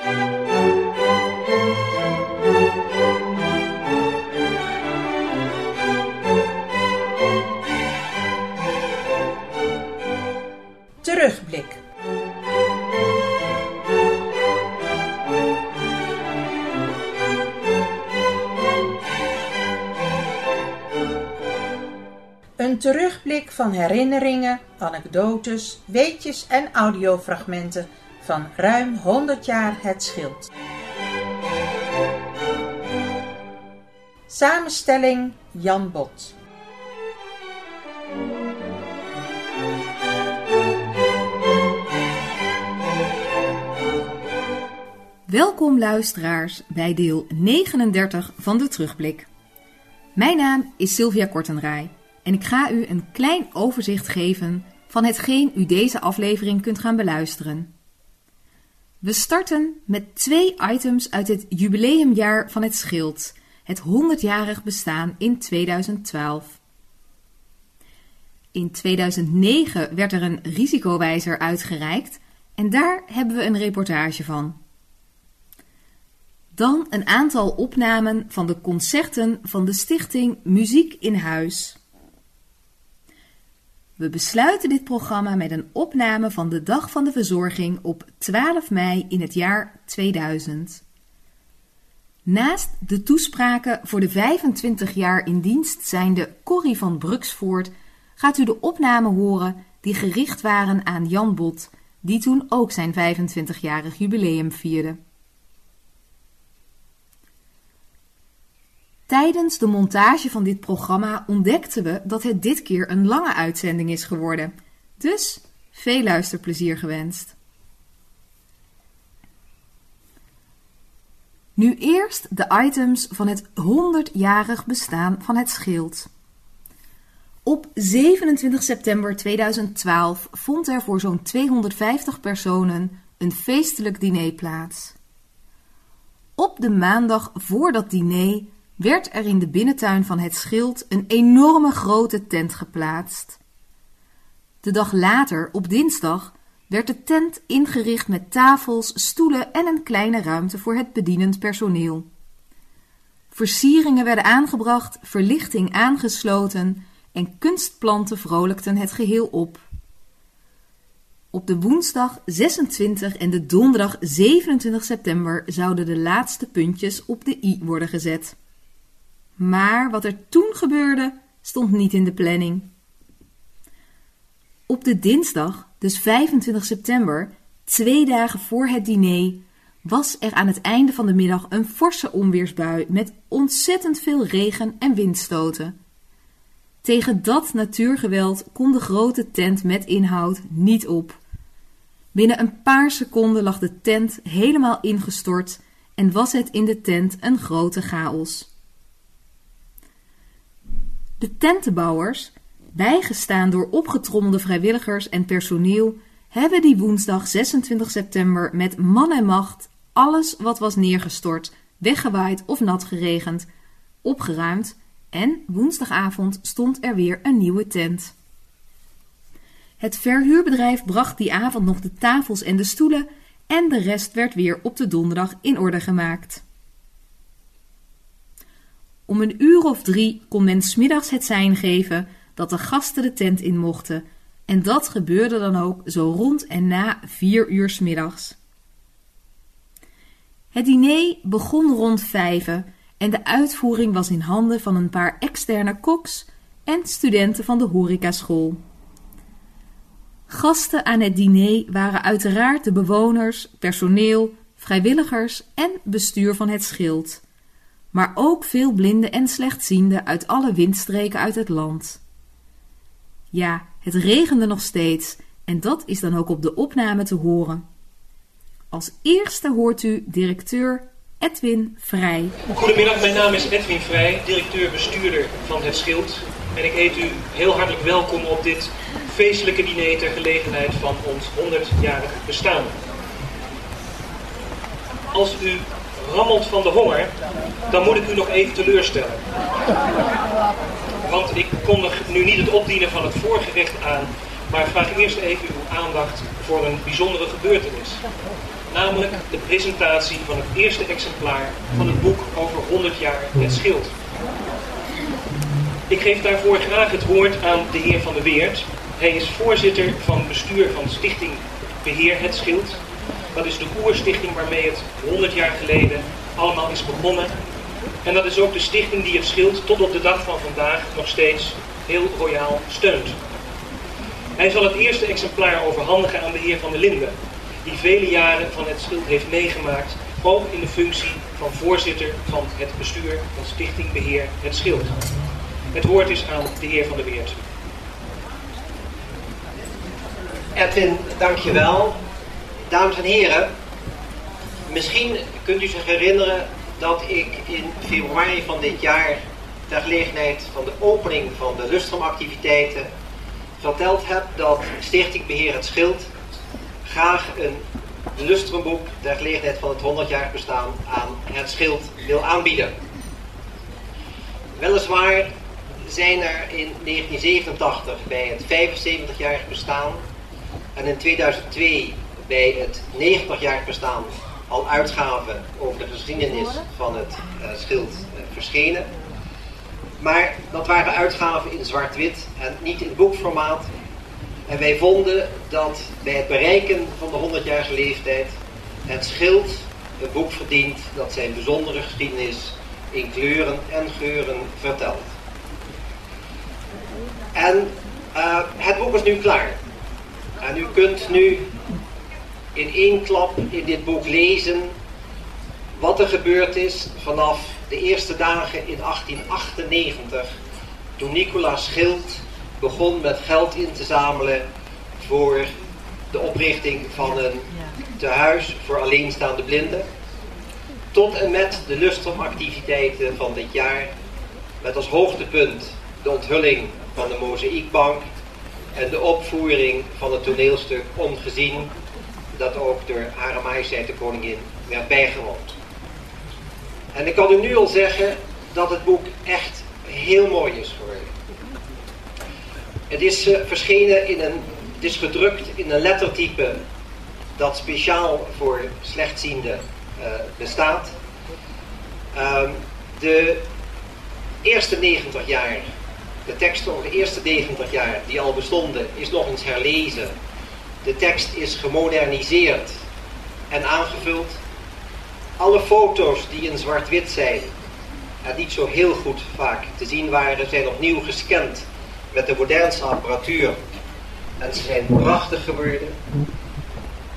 Terugblik. Een terugblik van herinneringen, anekdotes, weetjes en audiofragmenten van ruim 100 jaar Het Schild. Samenstelling Jan Bot. Welkom luisteraars bij deel 39 van de Terugblik. Mijn naam is Sylvia Kortenraai en ik ga u een klein overzicht geven van hetgeen u deze aflevering kunt gaan beluisteren. We starten met twee items uit het jubileumjaar van het Schild, het 100-jarig bestaan in 2012. In 2009 werd er een risicowijzer uitgereikt en daar hebben we een reportage van. Dan een aantal opnamen van de concerten van de stichting Muziek in Huis. We besluiten dit programma met een opname van de Dag van de Verzorging op 12 mei in het jaar 2000. Naast de toespraken voor de 25 jaar in dienst zijnde Corrie van Bruksvoort gaat u de opname horen die gericht waren aan Jan Bot, die toen ook zijn 25-jarig jubileum vierde. Tijdens de montage van dit programma ontdekten we dat het dit keer een lange uitzending is geworden. Dus veel luisterplezier gewenst. Nu eerst de items van het 100-jarig bestaan van het schild. Op 27 september 2012 vond er voor zo'n 250 personen een feestelijk diner plaats. Op de maandag voor dat diner werd er in de binnentuin van het schild een enorme grote tent geplaatst. De dag later, op dinsdag, werd de tent ingericht met tafels, stoelen en een kleine ruimte voor het bedienend personeel. Versieringen werden aangebracht, verlichting aangesloten en kunstplanten vrolijkten het geheel op. Op de woensdag 26 en de donderdag 27 september zouden de laatste puntjes op de i worden gezet. Maar wat er toen gebeurde, stond niet in de planning. Op de dinsdag, dus 25 september, twee dagen voor het diner, was er aan het einde van de middag een forse onweersbui met ontzettend veel regen en windstoten. Tegen dat natuurgeweld kon de grote tent met inhoud niet op. Binnen een paar seconden lag de tent helemaal ingestort en was het in de tent een grote chaos. De tentenbouwers, bijgestaan door opgetrommelde vrijwilligers en personeel, hebben die woensdag 26 september met man en macht alles wat was neergestort, weggewaaid of nat geregend, opgeruimd en woensdagavond stond er weer een nieuwe tent. Het verhuurbedrijf bracht die avond nog de tafels en de stoelen en de rest werd weer op de donderdag in orde gemaakt. Om een uur of drie kon men smiddags het sein geven dat de gasten de tent in mochten. En dat gebeurde dan ook zo rond en na vier uur smiddags. Het diner begon rond vijven en de uitvoering was in handen van een paar externe koks en studenten van de horecaschool. Gasten aan het diner waren uiteraard de bewoners, personeel, vrijwilligers en bestuur van het schild maar ook veel blinden en slechtzienden uit alle windstreken uit het land. Ja, het regende nog steeds en dat is dan ook op de opname te horen. Als eerste hoort u directeur Edwin Vrij. Goedemiddag, mijn naam is Edwin Vrij, directeur-bestuurder van Het Schild. En ik heet u heel hartelijk welkom op dit feestelijke diner ter gelegenheid van ons 100-jarig bestaan. Als u rammelt van de honger, dan moet ik u nog even teleurstellen. Want ik kondig nu niet het opdienen van het voorgerecht aan, maar vraag eerst even uw aandacht voor een bijzondere gebeurtenis. namelijk de presentatie van het eerste exemplaar van het boek over 100 jaar het schild. Ik geef daarvoor graag het woord aan de heer Van der Weert. Hij is voorzitter van bestuur van Stichting Beheer het Schild. Dat is de oerstichting waarmee het 100 jaar geleden allemaal is begonnen. En dat is ook de stichting die het schild tot op de dag van vandaag nog steeds heel royaal steunt. Hij zal het eerste exemplaar overhandigen aan de heer Van der Linden, die vele jaren van het schild heeft meegemaakt, ook in de functie van voorzitter van het bestuur van Stichting Beheer het Schild. Het woord is aan de heer Van der Weert. Edwin, dankjewel. Dames en heren, misschien kunt u zich herinneren dat ik in februari van dit jaar, ter gelegenheid van de opening van de lustrumactiviteiten, verteld heb dat Stichting Beheer het Schild graag een lustrumboek ter gelegenheid van het 100 jaar bestaan aan het schild wil aanbieden. Weliswaar zijn er in 1987 bij het 75-jarig bestaan en in 2002 bij het 90-jarig bestaan al uitgaven over de geschiedenis van het uh, schild uh, verschenen. Maar dat waren uitgaven in zwart-wit en niet in boekformaat. En wij vonden dat bij het bereiken van de 100-jarige leeftijd het schild een boek verdient dat zijn bijzondere geschiedenis in kleuren en geuren vertelt. En uh, het boek is nu klaar. En u kunt nu in één klap in dit boek lezen wat er gebeurd is vanaf de eerste dagen in 1898, toen Nicolaas Schild begon met geld in te zamelen voor de oprichting van een tehuis voor alleenstaande blinden. Tot en met de lustrumactiviteiten van dit jaar, met als hoogtepunt de onthulling van de Mozaïekbank en de opvoering van het toneelstuk Ongezien, dat ook door Hare Majesteit de Koningin werd bijgewoond. En ik kan u nu al zeggen dat het boek echt heel mooi is geworden. Het is uh, verschenen in een, het is gedrukt in een lettertype dat speciaal voor slechtzienden uh, bestaat. Um, de eerste 90 jaar, de tekst over de eerste 90 jaar die al bestonden, is nog eens herlezen. De tekst is gemoderniseerd en aangevuld alle foto's die in zwart-wit zijn en niet zo heel goed vaak te zien waren, zijn opnieuw gescand met de modernste apparatuur. En ze zijn prachtig geworden.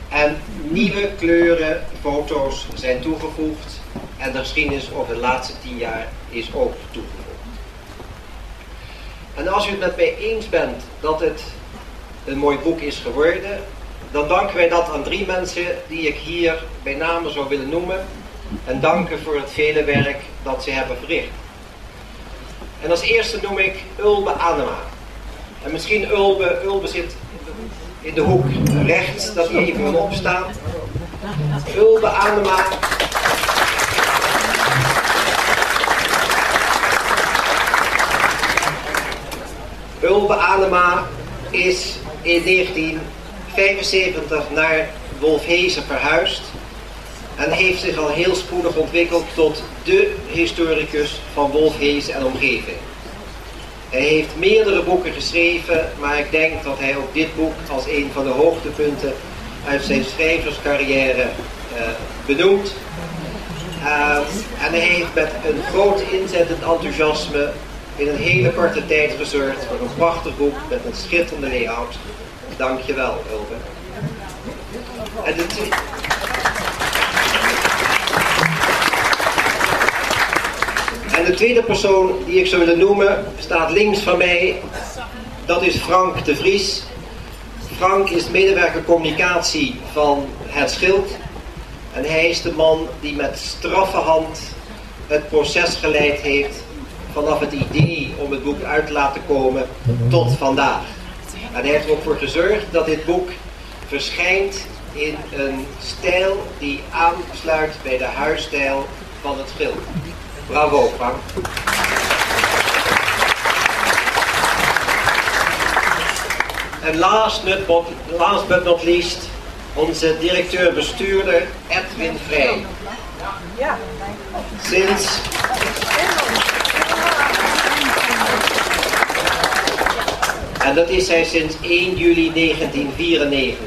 En nieuwe kleuren, foto's zijn toegevoegd. En de geschiedenis over de laatste tien jaar is ook toegevoegd. En als u het met mij eens bent dat het een mooi boek is geworden, dan danken wij dat aan drie mensen die ik hier bij name zou willen noemen. En danken voor het vele werk dat ze hebben verricht. En als eerste noem ik Ulbe Anema. En misschien Ulbe, Ulbe zit in de hoek rechts, dat hij even opstaat. Ulbe Anema. Ulbe Anema is in 1975 naar Wolfhezen verhuisd en heeft zich al heel spoedig ontwikkeld tot de historicus van Wolfhezen en omgeving. Hij heeft meerdere boeken geschreven, maar ik denk dat hij ook dit boek als een van de hoogtepunten uit zijn schrijverscarrière uh, benoemt. Uh, en hij heeft met een groot inzettend enthousiasme in een hele korte tijd gezorgd voor een prachtig boek met een schitterende layout. Dankjewel, Ulbe. En de En de tweede persoon die ik zou willen noemen staat links van mij. Dat is Frank de Vries. Frank is medewerker communicatie van Het Schild. En hij is de man die met straffe hand het proces geleid heeft vanaf het idee om het boek uit te laten komen tot vandaag. En hij heeft er ook voor gezorgd dat dit boek verschijnt in een stijl die aansluit bij de huisstijl van het schild. Bravo, Frank. En last but, last but not least, onze directeur-bestuurder Edwin Vrij. Sinds En dat is hij sinds 1 juli 1994.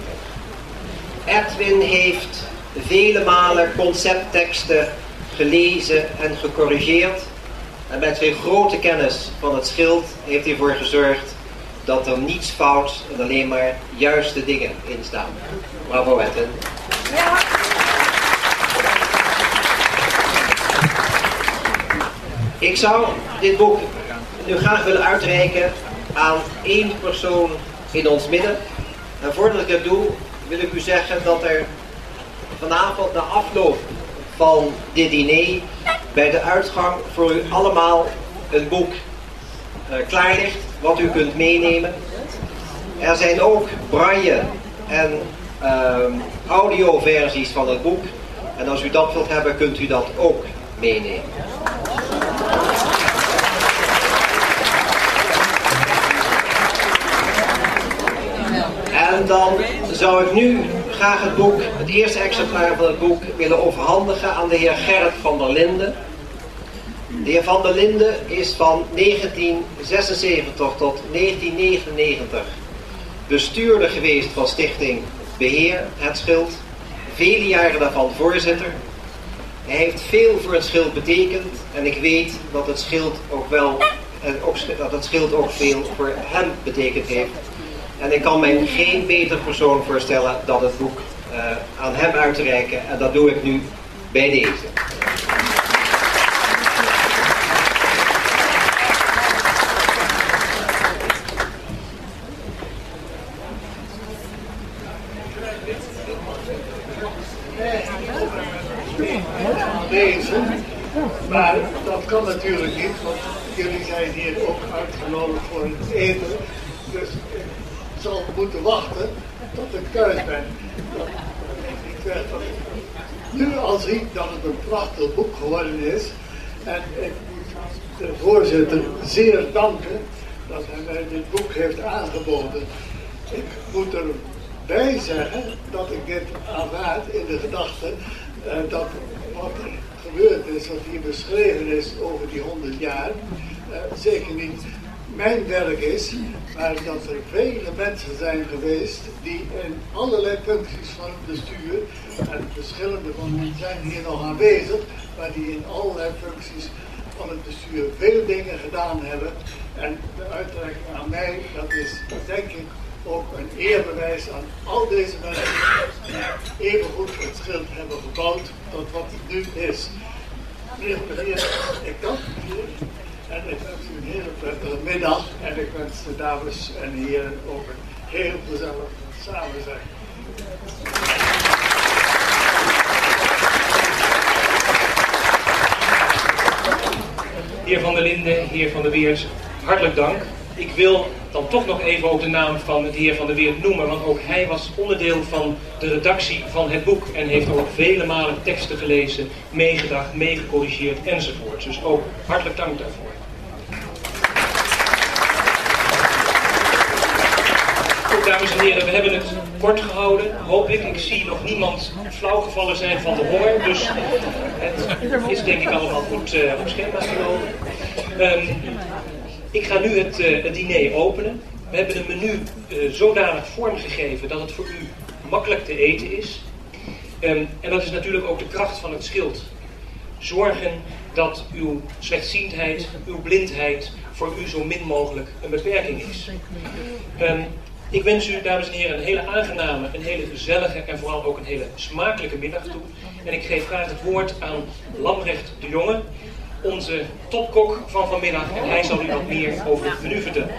Edwin heeft vele malen conceptteksten gelezen en gecorrigeerd. En met zijn grote kennis van het schild heeft hij ervoor gezorgd dat er niets fout en alleen maar juiste dingen in staan. Bravo Edwin. Ik zou dit boek nu graag willen uitreiken aan één persoon in ons midden. En voordat ik dat doe, wil ik u zeggen dat er vanavond na afloop van dit diner bij de uitgang voor u allemaal een boek uh, klaar ligt, wat u kunt meenemen. Er zijn ook braille en uh, audioversies van het boek. En als u dat wilt hebben, kunt u dat ook meenemen. En dan zou ik nu graag het boek, het eerste exemplaar van het boek, willen overhandigen aan de heer Gerrit van der Linden. De heer van der Linden is van 1976 tot 1999 bestuurder geweest van Stichting Beheer Het Schild. Vele jaren daarvan voorzitter. Hij heeft veel voor het schild betekend en ik weet dat het schild ook wel, dat het schild ook veel voor hem betekend heeft. En ik kan mij geen beter persoon voorstellen dan het boek uh, aan hem uit te reiken. En dat doe ik nu bij deze. Deze, maar dat kan natuurlijk niet, want jullie zijn hier ook uitgenodigd voor het eten. Dus zal moeten wachten tot ik thuis ben. Ik zeg dat nu al zie dat het een prachtig boek geworden is. En ik moet de voorzitter zeer danken dat hij mij dit boek heeft aangeboden. Ik moet erbij zeggen dat ik dit aanvaard in de gedachte uh, dat wat er gebeurd is, wat hier beschreven is over die honderd jaar, uh, zeker niet mijn werk is, maar dat er vele mensen zijn geweest die in allerlei functies van het bestuur, en verschillende van hen zijn hier nog aanwezig, maar die in allerlei functies van het bestuur veel dingen gedaan hebben. En de uitreiking aan mij, dat is denk ik ook een eerbewijs aan al deze mensen die even goed het schild hebben gebouwd tot wat het nu is. Meneer, meneer, ik dank u en ik wens u een hele prettige middag. En ik wens de dames en heren ook een heel gezellig samen zijn. Heer Van der Linden, heer Van der Weers, hartelijk dank. Ik wil dan toch nog even ook de naam van de heer Van der Weert noemen, want ook hij was onderdeel van de redactie van het boek en heeft ook vele malen teksten gelezen, meegedacht, meegecorrigeerd enzovoort. Dus ook hartelijk dank daarvoor. Dames en heren, we hebben het kort gehouden, hoop ik. Ik zie nog niemand flauwgevallen zijn van de honger, dus het is denk ik allemaal goed uh, op schema gelopen. Um, ik ga nu het, uh, het, diner openen. We hebben een menu uh, zodanig vormgegeven dat het voor u makkelijk te eten is. Um, en dat is natuurlijk ook de kracht van het schild. Zorgen dat uw slechtziendheid, uw blindheid voor u zo min mogelijk een beperking is. Um, ik wens u, dames en heren, een hele aangename, een hele gezellige en vooral ook een hele smakelijke middag toe. En ik geef graag het woord aan Lambrecht de Jonge, onze topkok van vanmiddag. En hij zal u wat meer over het menu vertellen.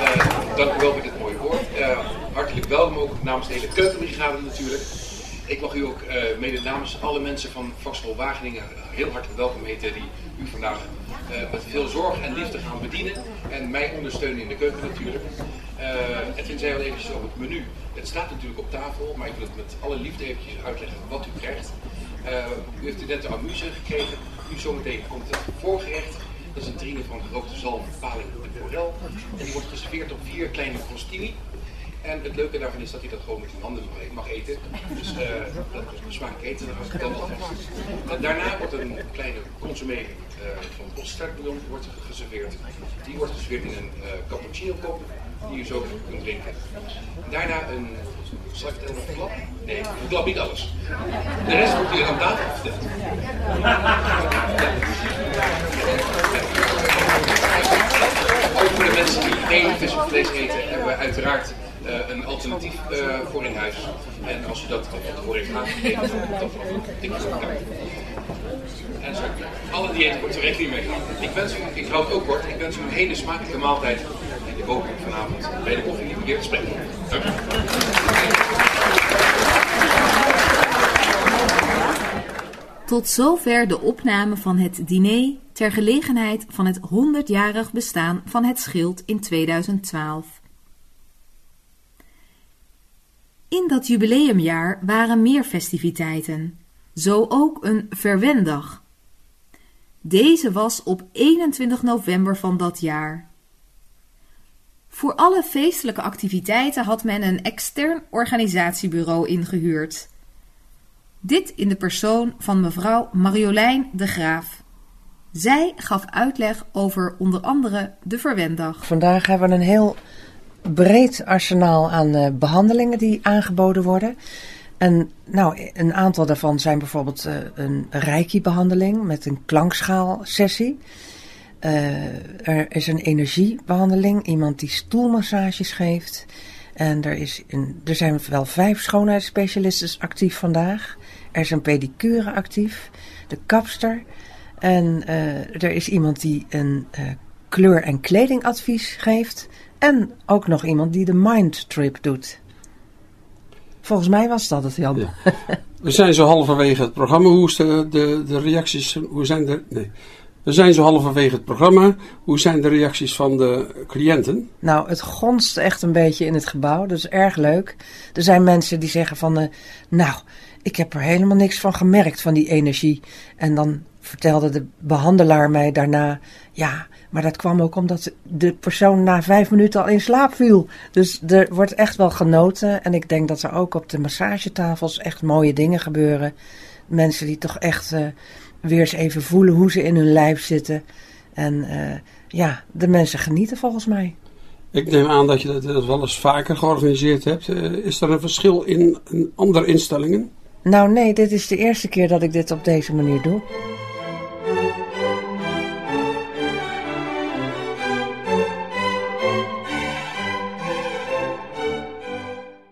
Uh, dank u wel voor dit mooie woord. Uh, hartelijk welkom ook namens de hele keukenbrigade natuurlijk. Ik mag u ook uh, mede namens alle mensen van Vakschool Wageningen heel hartelijk welkom heten die u vandaag uh, met veel zorg en liefde gaan bedienen. En mij ondersteunen in de keuken natuurlijk. Uh, Edwin zei al eventjes over het menu. Het staat natuurlijk op tafel, maar ik wil het met alle liefde eventjes uitleggen wat u krijgt. U heeft net de amuse gekregen. Nu zometeen komt het voorgerecht. Dat is een terrine van gerookte zalm, paling en forel. En die wordt geserveerd op vier kleine crostini. En het leuke daarvan is dat hij dat gewoon met zijn handen mag eten. Dus uh, dat smaak eten, dan. En daarna wordt een kleine consommé uh, van bossterkbouillon wordt geserveerd. Die wordt geserveerd in een uh, cappuccino kop die je zo kunt drinken. Daarna een, zal ik het nog klap? Nee, ik klap niet alles. De rest wordt hier aan tafel verteld. Ook voor de mensen die geen vis of vlees eten, hebben we uiteraard een alternatief uh, voor in huis. En als u dat van tevoren heeft aangegeven, dan vanaf een dik En zo, alle diëten wordt er mee. Ik wens u, ik hou het ook kort, ik wens u een hele smakelijke maaltijd. En ik hoop vanavond bij de koffie weer te spreken. Dank u. Tot zover de opname van het diner ter gelegenheid van het 100-jarig bestaan van het schild in 2012. In dat jubileumjaar waren meer festiviteiten, zo ook een verwendag. Deze was op 21 november van dat jaar. Voor alle feestelijke activiteiten had men een extern organisatiebureau ingehuurd. Dit in de persoon van mevrouw Marjolein de Graaf. Zij gaf uitleg over onder andere de Verwendag. Vandaag hebben we een heel breed arsenaal aan uh, behandelingen die aangeboden worden. En nou, een aantal daarvan zijn bijvoorbeeld uh, een reiki-behandeling met een klankschaalsessie. Uh, er is een energiebehandeling, iemand die stoelmassages geeft. En er, is een, er zijn wel vijf schoonheidsspecialisten actief vandaag. Er is een pedicure actief, de kapster. En er is iemand die een kleur- en kledingadvies geeft. En ook nog iemand die de mind trip doet. Volgens mij was dat het, Jan. Ja. We zijn zo halverwege het programma. Hoe is de, de, de reacties? Hoe zijn er? Nee. We zijn zo halverwege het programma. Hoe zijn de reacties van de cliënten? Nou, het gonst echt een beetje in het gebouw. Dat is erg leuk. Er zijn mensen die zeggen van... Uh, nou, ik heb er helemaal niks van gemerkt, van die energie. En dan vertelde de behandelaar mij daarna... Ja, maar dat kwam ook omdat de persoon na vijf minuten al in slaap viel. Dus er wordt echt wel genoten. En ik denk dat er ook op de massagetafels echt mooie dingen gebeuren. Mensen die toch echt uh, weer eens even voelen hoe ze in hun lijf zitten. En uh, ja, de mensen genieten volgens mij. Ik neem aan dat je dat wel eens vaker georganiseerd hebt. Uh, is er een verschil in, in andere instellingen? Nou nee, dit is de eerste keer dat ik dit op deze manier doe.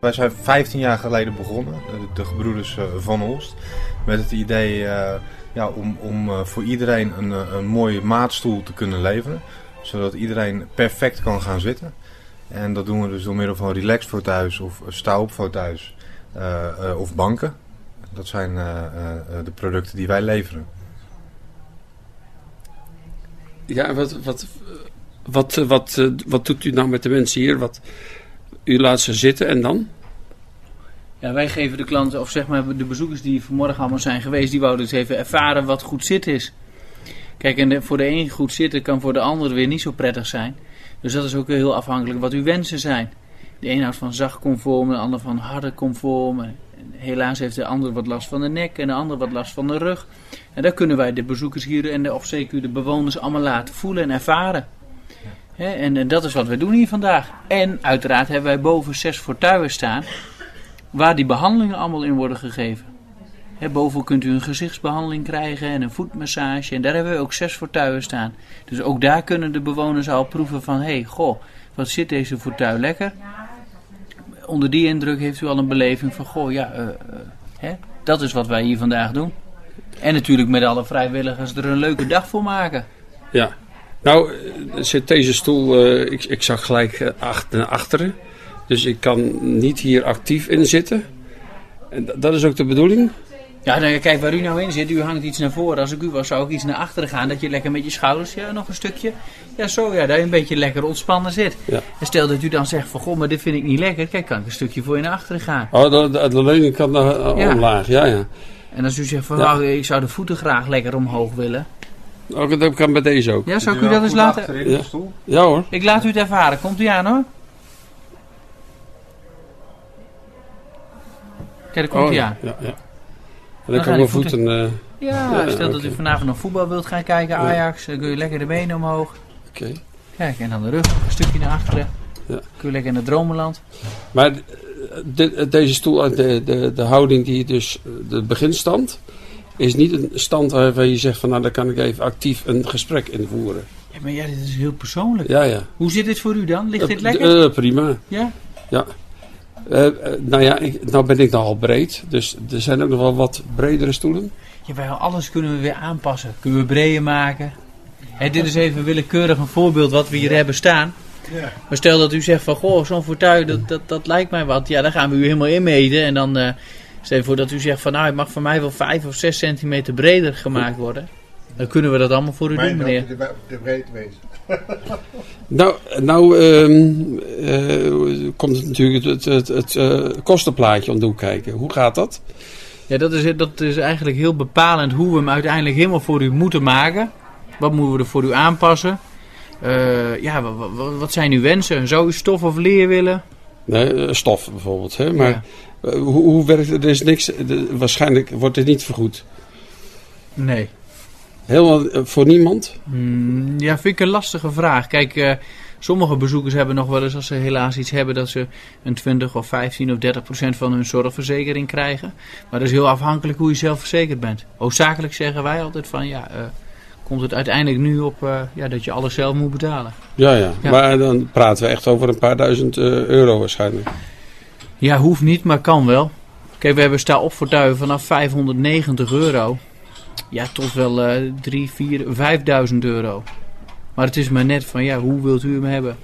Wij zijn 15 jaar geleden begonnen, de gebroeders Van Olst, met het idee uh, ja, om, om voor iedereen een, een mooie maatstoel te kunnen leveren. Zodat iedereen perfect kan gaan zitten. En dat doen we dus door middel van relaxfauteuils of sta-op-fauteuils uh, of banken. Dat zijn de producten die wij leveren. Ja, wat, wat, wat, wat, wat doet u nou met de mensen hier? Wat, u laat ze zitten en dan? Ja, wij geven de klanten, of zeg maar de bezoekers die vanmorgen allemaal zijn geweest, die wouden dus even ervaren wat goed zitten is. Kijk, en voor de een goed zitten kan voor de ander weer niet zo prettig zijn. Dus dat is ook heel afhankelijk wat uw wensen zijn. De een houdt van zacht conform, de ander van harde conform. Helaas heeft de ander wat last van de nek en de ander wat last van de rug. En dat kunnen wij de bezoekers hier en de, of zeker de bewoners allemaal laten voelen en ervaren. En, en, dat is wat we doen hier vandaag. En uiteraard hebben wij boven zes fortuinen staan waar die behandelingen allemaal in worden gegeven. He, boven kunt u een gezichtsbehandeling krijgen en een voetmassage. En daar hebben we ook zes fortuinen staan. Dus ook daar kunnen de bewoners al proeven van... hé, hey, goh, wat zit deze fortuin lekker. Onder die indruk heeft u al een beleving van... goh, ja, uh, hè, dat is wat wij hier vandaag doen. En natuurlijk met alle vrijwilligers er een leuke dag voor maken. Ja, nou zit deze stoel... Uh, ik, ik zag gelijk achter, naar achteren. Dus ik kan niet hier actief in zitten. En dat is ook de bedoeling. Ja, dan, kijk waar u nou in zit. U hangt iets naar voren. Als ik u was, zou ik iets naar achteren gaan. Dat je lekker met je schouders, ja, nog een stukje. Ja, zo, ja, dat je een beetje lekker ontspannen zit. Ja. En stel dat u dan zegt van, goh, maar dit vind ik niet lekker. Kijk, kan ik een stukje voor je naar achteren gaan. Oh, de, de, de leuning kan naar, ja. omlaag, ja, ja. En als u zegt van, ja. nou, ik zou de voeten graag lekker omhoog willen. Ook, dat kan bij deze ook. Ja, zou ik u dat eens laten... Ja. ja hoor. Ik laat u het ervaren. Komt u aan hoor. Kijk, daar komt Oh, hij ja, aan. ja, ja. En Dan kan mijn voeten... eh, Ja, Ja, stel dat u vanavond nog voetbal wilt gaan kijken, Ajax, dan kun je lekker de benen omhoog. Oké. Kijk, en dan de rug een stukje naar achteren. Ja. Kun je lekker in het dromenland. Maar dit- deze stoel, de, de, de houding die dus, de beginstand, is niet een stand waarvan je zegt van nou daar kan ik even actief een gesprek in voeren. Ja, maar ja, dit is heel persoonlijk. Ja, ja. Hoe zit dit voor u dan? Ligt dit Eh, lekker? eh, prima. Ja? Ja. Eh, nou ja, ik, nou ben ik nogal breed, dus er zijn ook nog wel wat bredere stoelen. Jawel, alles kunnen we weer aanpassen. Kunnen we breder maken. Hè, dit is even willekeurig een voorbeeld wat we hier hebben staan. Ja. Maar stel dat u zegt van, goh, zo'n fortuin, dat, dat, dat lijkt mij wat. Ja, dan gaan we u helemaal inmeten. En dan eh, stel je voor dat u zegt van, nou, het mag voor mij wel 5 of 6 centimeter breder gemaakt worden. Dan kunnen we dat allemaal voor u doen, meneer. de, de, de breedte wezen. Nou, nou ehm, eh, komt het natuurlijk het, het, het eh, kostenplaatje om de hoek kijken. Hoe gaat dat? Ja, dat is, dat is eigenlijk heel bepalend hoe we hem uiteindelijk helemaal voor u moeten maken. Wat moeten we er voor u aanpassen? Eh, ja, wa- wa- wa- wat zijn uw wensen? Zou u stof of leer willen? Nee, eh, stof bijvoorbeeld. Hè? Maar Ja. eh, hoe, hoe werkt het? Er is niks, de- waarschijnlijk wordt dit niet vergoed. Nee. Helemaal eh, voor niemand? Hmm, ja, vind ik een lastige vraag. Kijk, sommige bezoekers hebben nog wel eens, als ze helaas iets hebben, dat ze een 20 of 15 of 30 procent van hun zorgverzekering krijgen. Maar dat is heel afhankelijk hoe je zelf verzekerd bent. Hoofdzakelijk zeggen wij altijd van, ja, komt het uiteindelijk nu op eh, ja, dat je alles zelf moet betalen. Ja, ja, Ja. Maar dan praten we echt over een paar duizend eh, euro waarschijnlijk. Ja, hoeft niet, maar kan wel. Kijk, we hebben sta op voor vanaf 590 euro. Ja, tot wel eh 3, 4, 5000 euro. Maar het is maar net van, ja, hoe wilt u hem hebben?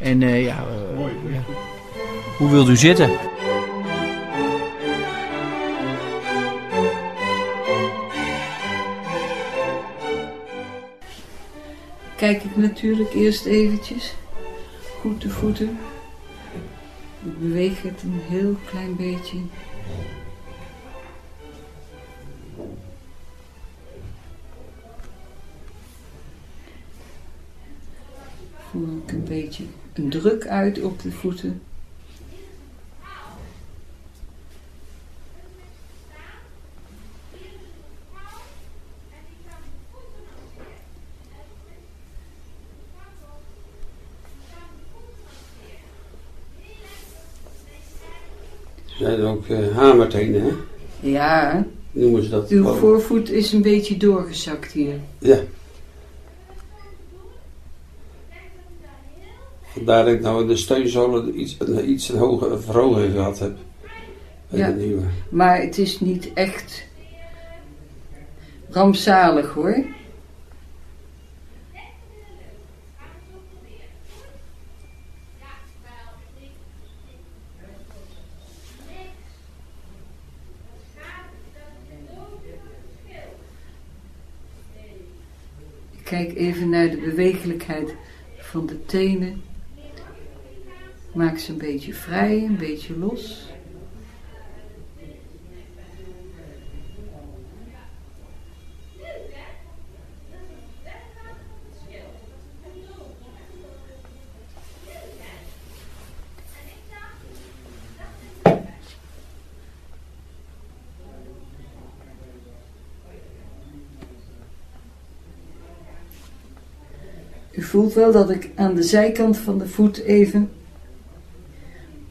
En eh, ja, eh, ja, hoe wilt u zitten? Kijk ik natuurlijk eerst eventjes. Goed de voeten. Ik beweeg het een heel klein beetje. Voel ik een beetje een druk uit op de voeten. Zijn ook eh hamertenen, hè? Ja, Noemen ze dat? uw voorvoet is een beetje doorgezakt hier. Ja. Vandaar dat ik nou de steunzolen iets, een, iets een hoge verhoging gehad heb. Bij Ja. de nieuwe. Maar het is niet echt rampzalig hoor. Kijk even naar de bewegelijkheid van de tenen. Maak ze een beetje vrij, een beetje los. Voelt wel dat ik aan de zijkant van de voet even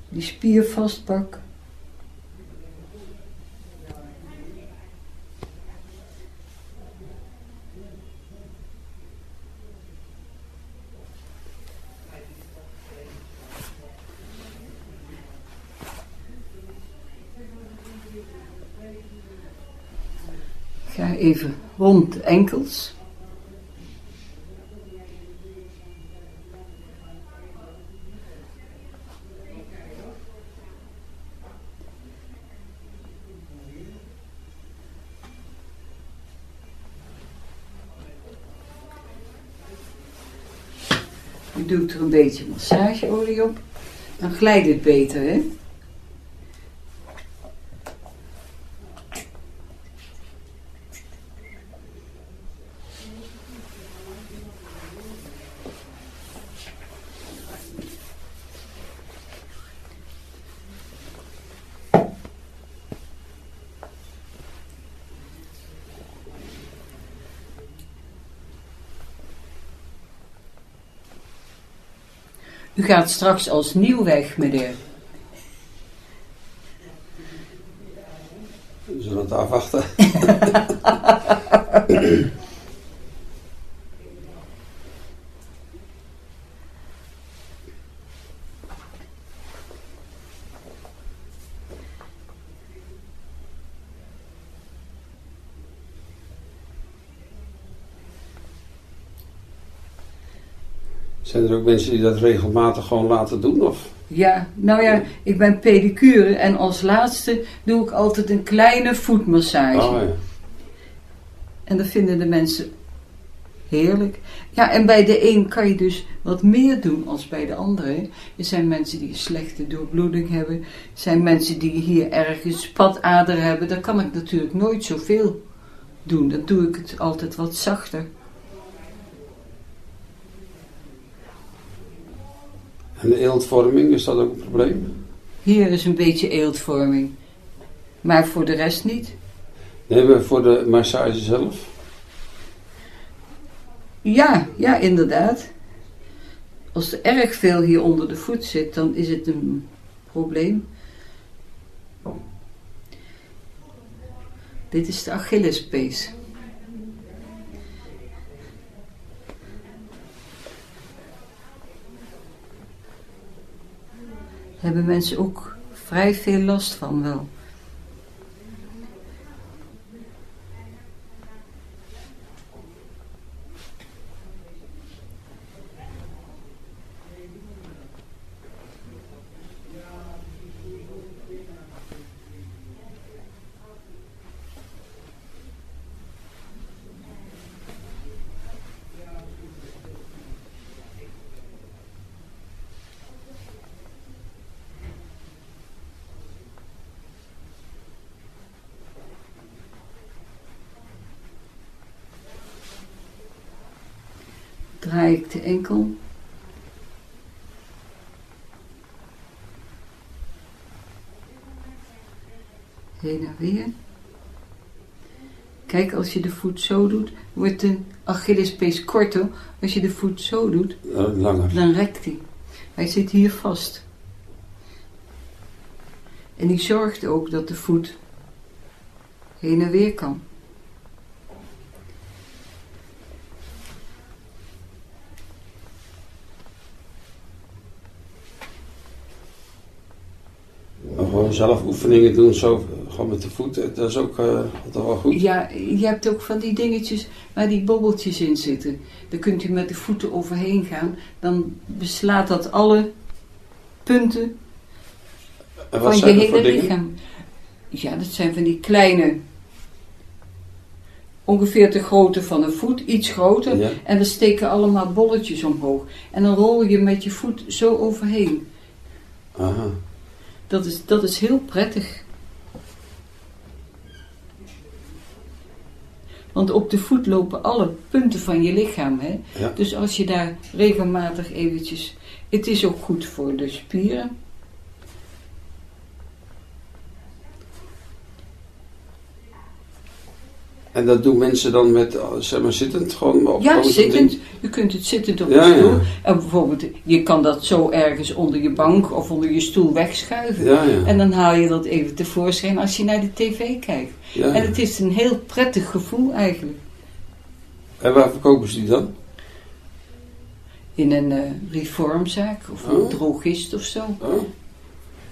die spier vastpak. Ga even rond de enkels. Je doet er een beetje massageolie op. Dan glijdt het beter, hè? U gaat straks als nieuw weg, meneer. We zullen het afwachten. Zijn er ook mensen die dat regelmatig gewoon laten doen? Of? Ja, nou ja, ik ben pedicure en als laatste doe ik altijd een kleine voetmassage. Oh, ja. En dat vinden de mensen heerlijk. Ja, en bij de een kan je dus wat meer doen als bij de andere. Er zijn mensen die een slechte doorbloeding hebben. Er zijn mensen die hier ergens spatader hebben. Daar kan ik natuurlijk nooit zoveel doen. Dan doe ik het altijd wat zachter. En de eeltvorming, is dat ook een probleem? Hier is een beetje eeltvorming. Maar voor de rest niet. Nee, maar voor de massage zelf? Ja, ja, inderdaad. Als er erg veel hier onder de voet zit, dan is het een probleem. Dit is de Achillespees. Hebben mensen ook vrij veel last van wel. draai ik de enkel. Heen en weer. Kijk, als je de voet zo doet, wordt de Achillespees korter. Als je de voet zo doet, langer. dan rekt hij. Hij zit hier vast. En die zorgt ook dat de voet heen en weer kan. Maar gewoon zelf oefeningen doen, zo, gewoon met de voeten, dat is ook toch wel goed. Ja, je hebt ook van die dingetjes waar die bobbeltjes in zitten. Daar kunt u met de voeten overheen gaan. Dan beslaat dat alle punten van je hele lichaam. Ja, dat zijn van die kleine, ongeveer de grootte van een voet, iets groter. Ja. En er steken allemaal bolletjes omhoog. En dan rol je met je voet zo overheen. Aha. Dat is, dat is heel prettig. Want op de voet lopen alle punten van je lichaam. Hè? Ja. Dus als je daar regelmatig eventjes... Het is ook goed voor de spieren. En dat doen mensen dan met, eh, zeg maar, zittend gewoon op Ja, zittend. ding? Je kunt het zittend op Ja, de stoel. ja. En bijvoorbeeld, je kan dat zo ergens onder je bank of onder je stoel wegschuiven. Ja, ja. En dan haal je dat even tevoorschijn als je naar de tv kijkt. Ja. En het is een heel prettig gevoel eigenlijk. En waar verkopen ze die dan? In een eh, reformzaak of een Oh. drogist of zo. Oh.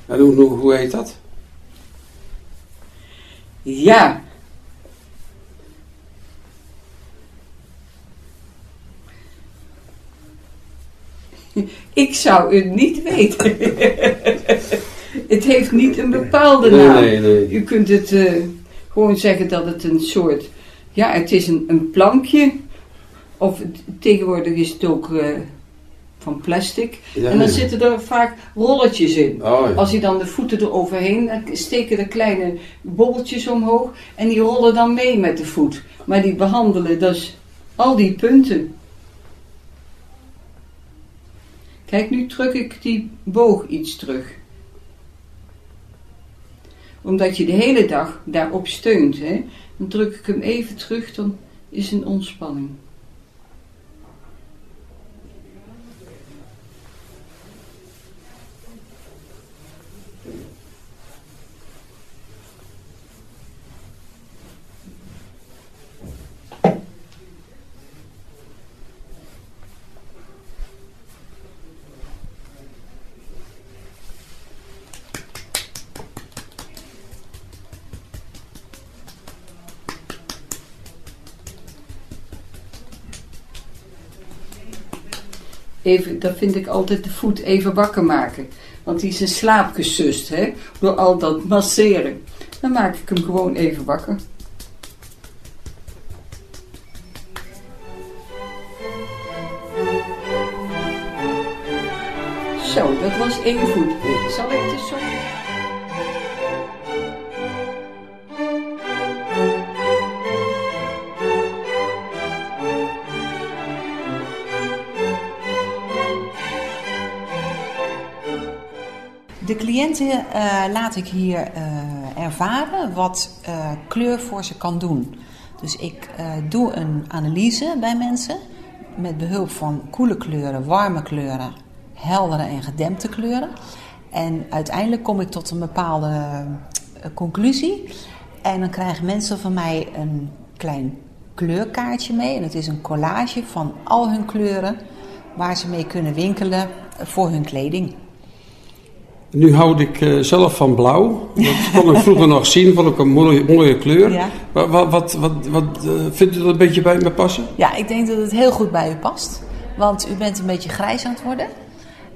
En hoe heet dat? Ja. Ik zou het niet weten. het heeft niet een bepaalde naam. nee, nee. U kunt het eh, gewoon zeggen dat het een soort... Ja, het is een, een plankje. Of het- tegenwoordig is het ook eh, van plastic. Ja, en dan zitten er vaak rolletjes in. Oh, ja. Als je dan de voeten eroverheen, dan steken er kleine bobbeltjes omhoog en die rollen dan mee met de voet. Maar die behandelen dus al die punten. Kijk, nu druk ik die boog iets terug. Omdat je de hele dag daarop steunt. Hè? Dan druk ik hem even terug, dan is een ontspanning. Even, dat vind ik altijd de voet even wakker maken. Want die is in slaap gesust, hè, door al dat masseren. Dan maak ik hem gewoon even wakker. Zo, dat was één voet. Zal ik de zo... Eh, laat ik hier eh, ervaren wat eh, kleur voor ze kan doen. Dus ik doe een analyse bij mensen met behulp van koele kleuren, warme kleuren, heldere en gedempte kleuren. En uiteindelijk kom ik tot een bepaalde conclusie. En dan krijgen mensen van mij een klein kleurkaartje mee. En het is een collage van al hun kleuren waar ze mee kunnen winkelen voor hun kleding. Nu houd ik eh, zelf van blauw. Dat kon ik vroeger nog zien, vond ik een mooie, mooie kleur. Ja. Wat, wat, wat, wat, wat, eh, vindt u dat een beetje bij me passen? Ja, ik denk dat het heel goed bij u past. Want u bent een beetje grijs aan het worden.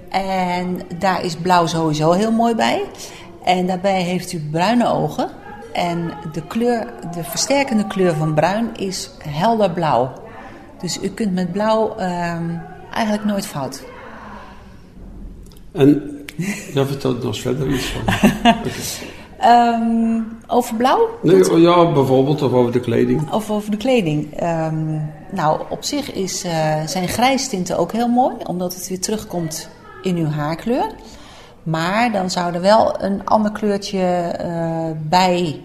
En daar is blauw sowieso heel mooi bij. En daarbij heeft u bruine ogen. En de, kleur, de versterkende kleur van bruin is helder blauw. Dus u kunt met blauw ehm, eigenlijk nooit fout. En ja, vertel nog verder iets van. Ehm, over blauw? Nee, ja, bijvoorbeeld, of over de kleding. Of over de kleding. Ehm, nou, op zich is, eh, zijn grijstinten ook heel mooi, omdat het weer terugkomt in uw haarkleur. Maar dan zou er wel een ander kleurtje eh, bij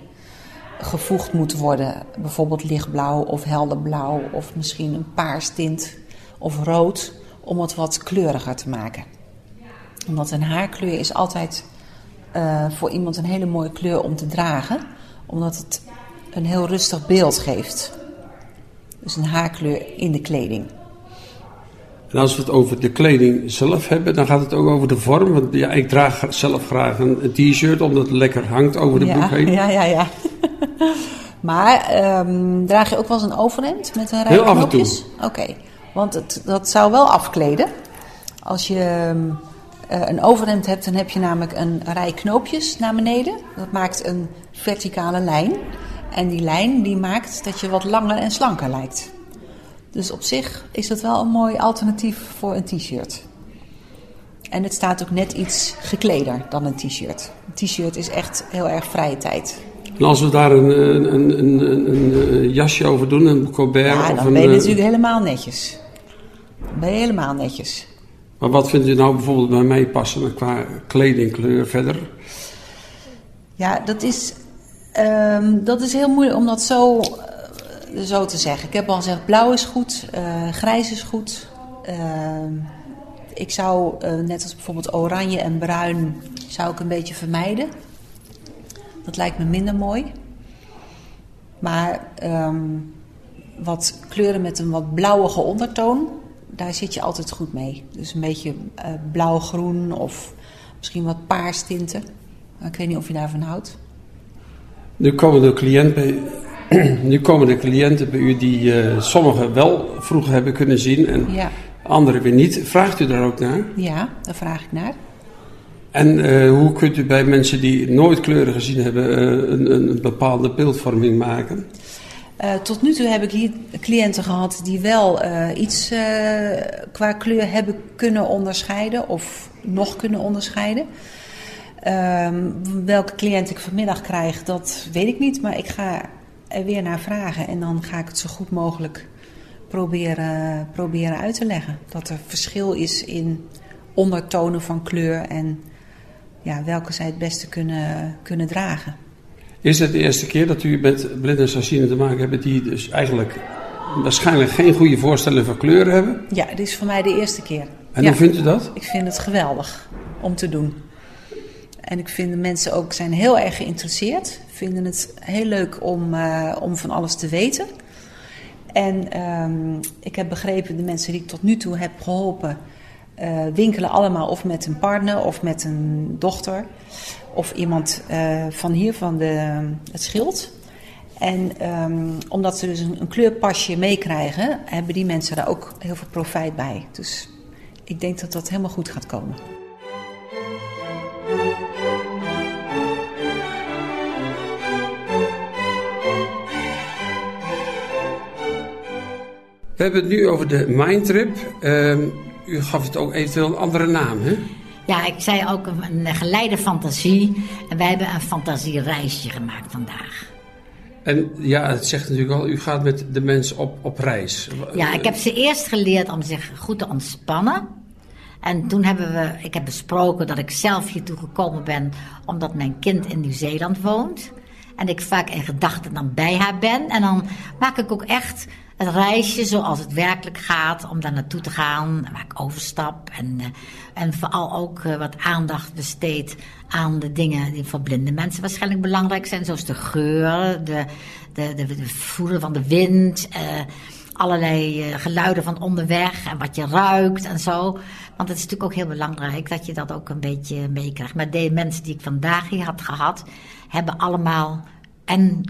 gevoegd moeten worden. Bijvoorbeeld lichtblauw of helder blauw of misschien een paarstint of rood, om het wat kleuriger te maken. Omdat een haarkleur is altijd eh, voor iemand een hele mooie kleur om te dragen, omdat het een heel rustig beeld geeft. Dus een haarkleur in de kleding. En als we het over de kleding zelf hebben, dan gaat het ook over de vorm. Want ja, ik draag zelf graag een, t-shirt, omdat het lekker hangt over de ja, broek heen. Ja, ja, ja. maar ehm, draag je ook wel eens een overhemd met een rij Heel af en toe. Oké, want het, dat zou wel afkleden. Als je ehm, eh, een overhemd hebt, dan heb je namelijk een rij knoopjes naar beneden. Dat maakt een verticale lijn. En die lijn die maakt dat je wat langer en slanker lijkt. Dus op zich is dat wel een mooi alternatief voor een t-shirt. En het staat ook net iets gekleder dan een t-shirt. Een t-shirt is echt heel erg vrije tijd. En als we daar een, een, een, een, jasje over doen, een colbert Ja, of dan ben je eh, natuurlijk helemaal netjes. Dan ben je helemaal netjes. Maar wat vindt u nou bijvoorbeeld bij mij passen qua kledingkleur verder? Ja, dat is, ehm, dat is heel moeilijk om dat zo, eh, zo te zeggen. Ik heb al gezegd, blauw is goed, eh, grijs is goed. Ehm, ik zou, eh, net als bijvoorbeeld oranje en bruin, zou ik een beetje vermijden. Dat lijkt me minder mooi. Maar ehm, wat kleuren met een wat blauwige ondertoon, daar zit je altijd goed mee. Dus een beetje eh, blauw-groen of misschien wat paarstinten. Maar ik weet niet of je daarvan houdt. Nu komen de, cliënt bij, nu komen de cliënten bij u die eh, sommigen wel vroeger hebben kunnen zien en Ja, anderen weer niet. Vraagt u daar ook naar? ja daar vraag ik naar. En eh, hoe kunt u bij mensen die nooit kleuren gezien hebben een, een bepaalde beeldvorming maken? Eh, tot nu toe heb ik hier cliënten gehad die wel eh, iets eh, qua kleur hebben kunnen onderscheiden of nog kunnen onderscheiden. Ehm, welke cliënt ik vanmiddag krijg, dat weet ik niet, maar ik ga er weer naar vragen en dan ga ik het zo goed mogelijk proberen, proberen uit te leggen. Dat er verschil is in ondertonen van kleur en ja, welke zij het beste kunnen, kunnen dragen. Is het de eerste keer dat u met blind en slechtzienden te maken hebt die dus eigenlijk waarschijnlijk geen goede voorstelling van kleuren hebben? Ja, dit is voor mij de eerste keer. En Ja. hoe vindt u dat? Ik vind het geweldig om te doen. En ik vind de mensen ook zijn heel erg geïnteresseerd. Vinden het heel leuk om, eh, om van alles te weten. En ehm, ik heb begrepen, de mensen die ik tot nu toe heb geholpen, eh, winkelen allemaal of met een partner of met een dochter. Of iemand eh, van hier, van de, het schild. En ehm, omdat ze dus een, kleurpasje meekrijgen, hebben die mensen daar ook heel veel profijt bij. Dus ik denk dat dat helemaal goed gaat komen. We hebben het nu over de Mindtrip. Uh, u gaf het ook eventueel een andere naam, hè? Ja, ik zei ook een, een geleide fantasie. En wij hebben een fantasiereisje gemaakt vandaag. En ja, het zegt natuurlijk al, u gaat met de mensen op, op reis. Ja, ik heb ze eerst geleerd om zich goed te ontspannen. En toen hebben we, ik heb besproken dat ik zelf hiertoe gekomen ben omdat mijn kind in Nieuw-Zeeland woont. En ik vaak in gedachten dan bij haar ben. En dan maak ik ook echt het reisje zoals het werkelijk gaat om daar naartoe te gaan. Waar ik overstap. En, uh, en vooral ook uh, wat aandacht besteed aan de dingen die voor blinde mensen waarschijnlijk belangrijk zijn. Zoals de geur, de, de, de, voelen van de wind. Uh, allerlei geluiden van onderweg en wat je ruikt en zo. Want het is natuurlijk ook heel belangrijk dat je dat ook een beetje meekrijgt. Maar de mensen die ik vandaag hier had gehad, hebben allemaal en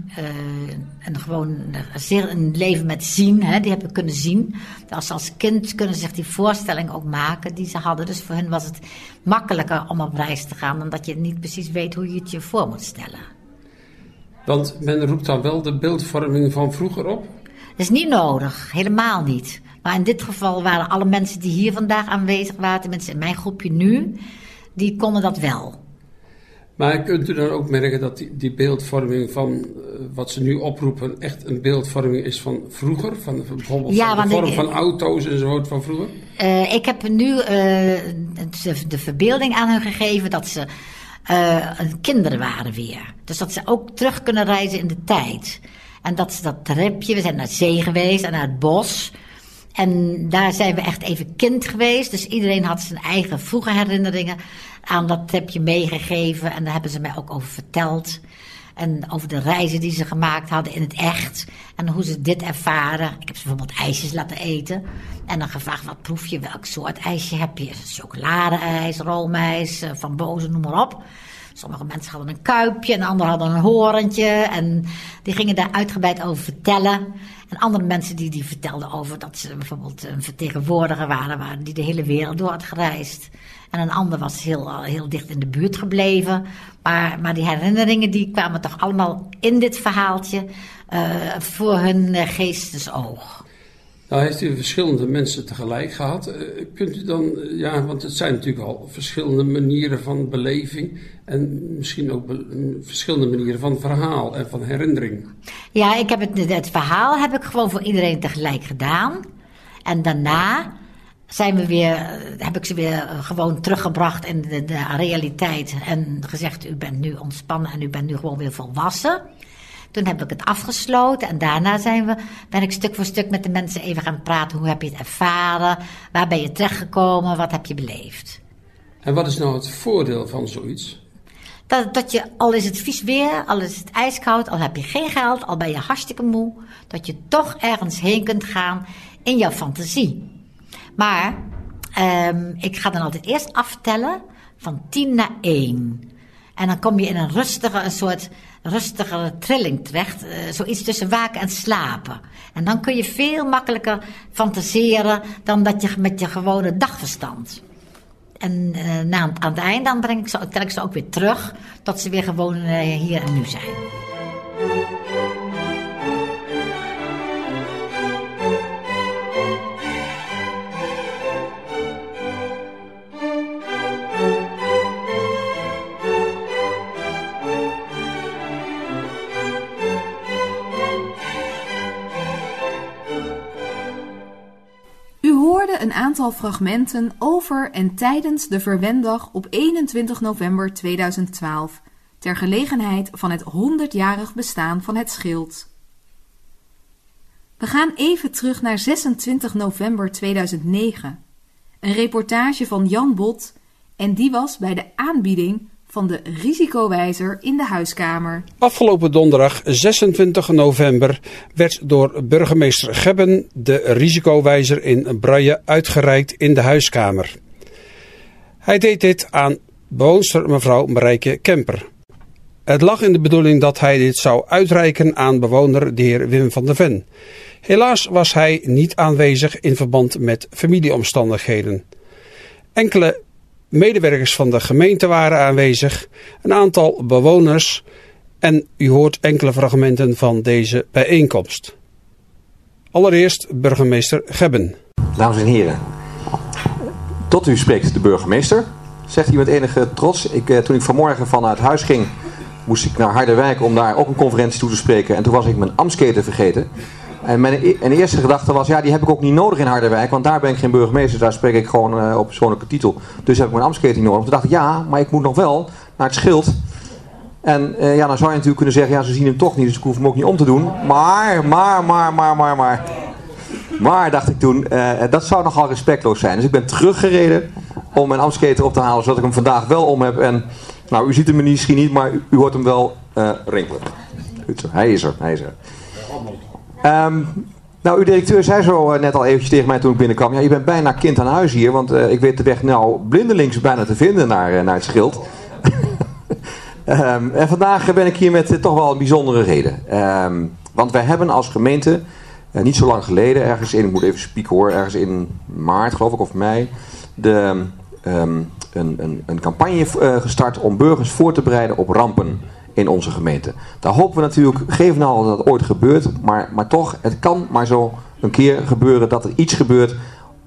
een gewoon zeer een leven met zien, hè, die hebben kunnen zien. Als, als kind kunnen ze zich die voorstelling ook maken die ze hadden. Dus voor hen was het makkelijker om op reis te gaan dan dat je niet precies weet hoe je het je voor moet stellen. Want men roept dan wel de beeldvorming van vroeger op? Dat is niet nodig, helemaal niet. Maar in dit geval waren alle mensen die hier vandaag aanwezig waren, tenminste in mijn groepje nu, die konden dat wel. Maar kunt u dan ook merken dat die, die beeldvorming van uh, wat ze nu oproepen echt een beeldvorming is van vroeger? Van, bijvoorbeeld ja, van de vorm ik, van auto's enzovoort van vroeger? Uh, ik heb nu uh, de, de, verbeelding aan hun gegeven dat ze kinderen waren weer. Dus dat ze ook terug kunnen reizen in de tijd. En dat ze dat tripje, we zijn naar zee geweest en naar het bos. En daar zijn we echt even kind geweest. Dus iedereen had zijn eigen vroege herinneringen aan dat tripje meegegeven. En daar hebben ze mij ook over verteld. En over de reizen die ze gemaakt hadden in het echt. En hoe ze dit ervaren. Ik heb ze bijvoorbeeld ijsjes laten eten. En dan gevraagd, wat proef je? Welk soort ijsje heb je? Chocoladeijs, roomijs, van boze, noem maar op. Sommige mensen hadden een kuipje en anderen hadden een horentje. En die gingen daar uitgebreid over vertellen. En andere mensen die, die vertelden over dat ze bijvoorbeeld een vertegenwoordiger waren, waren die de hele wereld door had gereisd. En een ander was heel, heel dicht in de buurt gebleven. Maar, maar die herinneringen die kwamen toch allemaal in dit verhaaltje uh, voor hun uh, geestesoog. Nou heeft u verschillende mensen tegelijk gehad. Uh, kunt u dan, ja, want het zijn natuurlijk al verschillende manieren van beleving en misschien ook be verschillende manieren van verhaal en van herinnering. Ja, ik heb het, het verhaal heb ik gewoon voor iedereen tegelijk gedaan. En daarna zijn we weer, heb ik ze weer gewoon teruggebracht in de, de realiteit en gezegd: U bent nu ontspannen en u bent nu gewoon weer volwassen. Toen heb ik het afgesloten en daarna zijn we, ben ik stuk voor stuk met de mensen even gaan praten. Hoe heb je het ervaren? Waar ben je terechtgekomen? Wat heb je beleefd? En wat is nou het voordeel van zoiets? Dat, dat je, al is het vies weer, al is het ijskoud, al heb je geen geld, al ben je hartstikke moe, dat je toch ergens heen kunt gaan in jouw fantasie. Maar um, ik ga dan altijd eerst aftellen van 10 naar 1. En dan kom je in een rustige, een soort rustigere trilling terecht. Uh, zoiets tussen waken en slapen. En dan kun je veel makkelijker fantaseren dan dat je met je gewone dagverstand. En uh, na, aan het eind dan breng ik ze, tel ik ze ook weer terug tot ze weer gewoon uh, hier en nu zijn. Een aantal fragmenten over en tijdens de Verwendag op 21 november 2012, ter gelegenheid van het 100-jarig bestaan van het schild. We gaan even terug naar 26 november 2009, een reportage van Jan Bot en die was bij de aanbieding van de risicowijzer in de huiskamer. Afgelopen donderdag 26 november werd door burgemeester Gebben de risicowijzer in Braille uitgereikt in de huiskamer. Hij deed dit aan bewoonster mevrouw Marijke Kemper. Het lag in de bedoeling dat hij dit zou uitreiken aan bewoner de heer Wim van der Ven. Helaas was hij niet aanwezig in verband met familieomstandigheden. Enkele medewerkers van de gemeente waren aanwezig, een aantal bewoners en u hoort enkele fragmenten van deze bijeenkomst. Allereerst burgemeester Gebben. Dames en heren, tot u spreekt de burgemeester, zegt hij met enige trots. Ik, eh, toen ik vanmorgen vanuit huis ging, moest ik naar Harderwijk om daar ook een conferentie toe te spreken. En toen was ik mijn Amsketen vergeten. En mijn e- eerste gedachte was, ja, die heb ik ook niet nodig in Harderwijk, want daar ben ik geen burgemeester, daar spreek ik gewoon uh, op persoonlijke titel. Dus heb ik mijn Amsketen niet nodig. Toen dacht ik, ja, maar ik moet nog wel naar het schild. En uh, ja, dan zou je natuurlijk kunnen zeggen, ja, ze zien hem toch niet, dus ik hoef hem ook niet om te doen. Maar, maar, maar, maar, maar, maar. Maar, dacht ik toen, uh, dat zou nogal respectloos zijn. Dus ik ben teruggereden om mijn Amsketen op te halen, zodat ik hem vandaag wel om heb. En, nou, u ziet hem misschien niet, maar u, hoort hem wel rinkelen. Hij is er, hij is er. Um, nou, uw directeur zei zo uh, net al eventjes tegen mij toen ik binnenkwam. Ja, je bent bijna kind aan huis hier, want uh, ik weet de weg nou blindelings bijna te vinden naar, uh, naar het schild. um, en vandaag ben ik hier met toch wel een bijzondere reden. Um, want wij hebben als gemeente, niet zo lang geleden, ergens in, ik moet even spieken hoor, ergens in maart geloof ik of mei, de, een, een, een campagne gestart om burgers voor te bereiden op rampen in onze gemeente. Daar hopen we natuurlijk, geven nou dat het ooit gebeurt, maar, maar toch, het kan maar zo een keer gebeuren dat er iets gebeurt,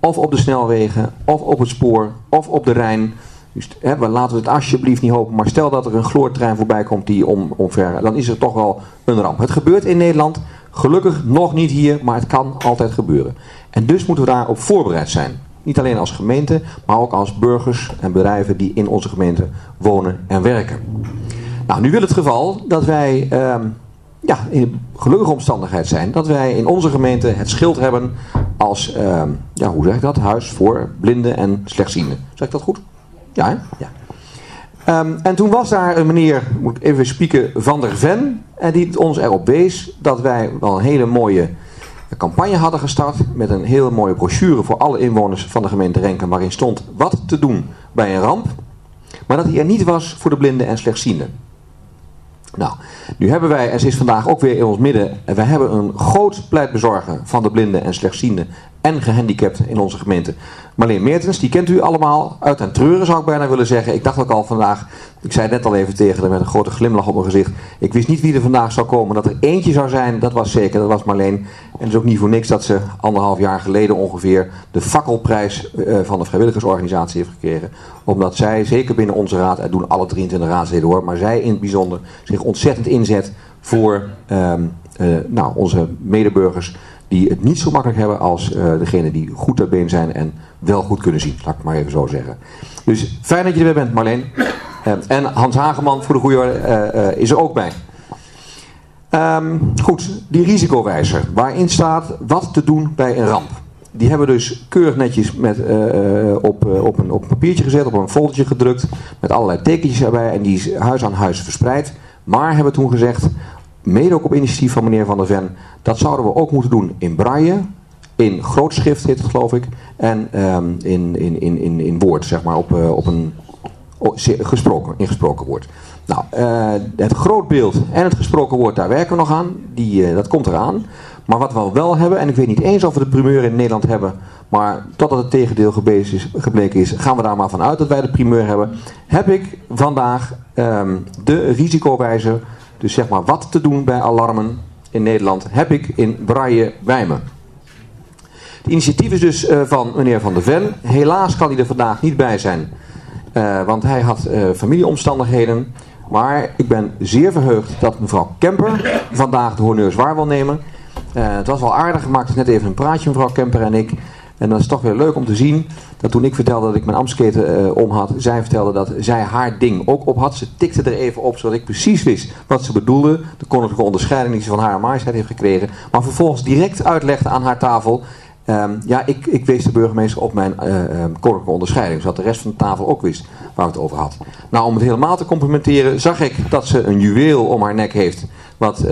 of op de snelwegen, of op het spoor, of op de Rijn. Dus, hè, we laten het alsjeblieft niet hopen, maar stel dat er een chloortrein voorbij komt die om, omver, dan is er toch wel een ramp. Het gebeurt in Nederland, gelukkig nog niet hier, maar het kan altijd gebeuren. En dus moeten we daarop voorbereid zijn. Niet alleen als gemeente, maar ook als burgers en bedrijven die in onze gemeente wonen en werken. Nou, nu wil het geval dat wij um, ja, in een gelukkige omstandigheid zijn dat wij in onze gemeente het schild hebben als, um, ja, hoe zeg ik dat, huis voor blinden en slechtzienden. Zeg ik dat goed? Ja, hè? Ja. Um, en toen was daar een meneer, moet ik even spieken, Van der Ven. En die ons erop wees dat wij wel een hele mooie campagne hadden gestart. Met een hele mooie brochure voor alle inwoners van de gemeente Renken. Waarin stond wat te doen bij een ramp. Maar dat hij er niet was voor de blinden en slechtzienden. Nou, nu hebben wij, en ze is vandaag ook weer in ons midden, wij hebben een groot pleitbezorger van de blinden en slechtzienden en gehandicapten in onze gemeente. Marleen Meertens, die kent u allemaal uit en treuren zou ik bijna willen zeggen. Ik dacht ook al vandaag, ik zei net al even tegen haar met een grote glimlach op mijn gezicht. Ik wist niet wie er vandaag zou komen. Dat er eentje zou zijn, dat was zeker, dat was Marleen. En het is ook niet voor niks dat ze anderhalf jaar geleden ongeveer de fakkelprijs uh, van de vrijwilligersorganisatie heeft gekregen. Omdat zij, zeker binnen onze raad, er doen alle 23 raadsleden hoor, maar zij in het bijzonder zich ontzettend inzet voor um, uh, nou, onze medeburgers die het niet zo makkelijk hebben als uh, degene die goed ter been zijn en wel goed kunnen zien. Laat ik maar even zo zeggen. Dus fijn dat je er weer bent, Marleen. Uh, en Hans Hageman, voor de goede orde, is er ook bij. Um, goed, die risicowijzer, waarin staat wat te doen bij een ramp. Die hebben we dus keurig netjes met, op, op, een, op een papiertje gezet, op een foldertje gedrukt, met allerlei tekentjes erbij en die is huis aan huis verspreid. Maar hebben toen gezegd, mede ook op initiatief van meneer Van der Ven, dat zouden we ook moeten doen in braille, in grootschrift heet het geloof ik, en um, in, in, in, in, in woord, zeg maar, op, uh, op een gesproken, in gesproken woord. Nou, uh, het grootbeeld en het gesproken woord, daar werken we nog aan, Die, uh, dat komt eraan. Maar wat we wel hebben, en ik weet niet eens of we de primeur in Nederland hebben, maar totdat het tegendeel gebleken is, gaan we daar maar vanuit dat wij de primeur hebben, heb ik vandaag um, de risicowijzer dus zeg maar wat te doen bij alarmen in Nederland heb ik in Braille bij me. Het initiatief is dus uh, van meneer Van der Ven. Helaas kan hij er vandaag niet bij zijn, uh, want hij had uh, familieomstandigheden. Maar ik ben zeer verheugd dat mevrouw Kemper vandaag de honneurs waar wil nemen. het was wel aardig, ik maakte net even een praatje mevrouw Kemper en ik. En dat is toch weer leuk om te zien dat toen ik vertelde dat ik mijn Amsketen uh, om had, zij vertelde dat zij haar ding ook op had. Ze tikte er even op zodat ik precies wist wat ze bedoelde. De koninklijke onderscheiding die ze van haar majesteit heeft gekregen. Maar vervolgens direct uitlegde aan haar tafel. Um, ja, ik, ik wees de burgemeester op mijn uh, koninklijke onderscheiding, zodat de rest van de tafel ook wist waar we het over had. Nou, om het helemaal te complimenteren, zag ik dat ze een juweel om haar nek heeft, wat, uh,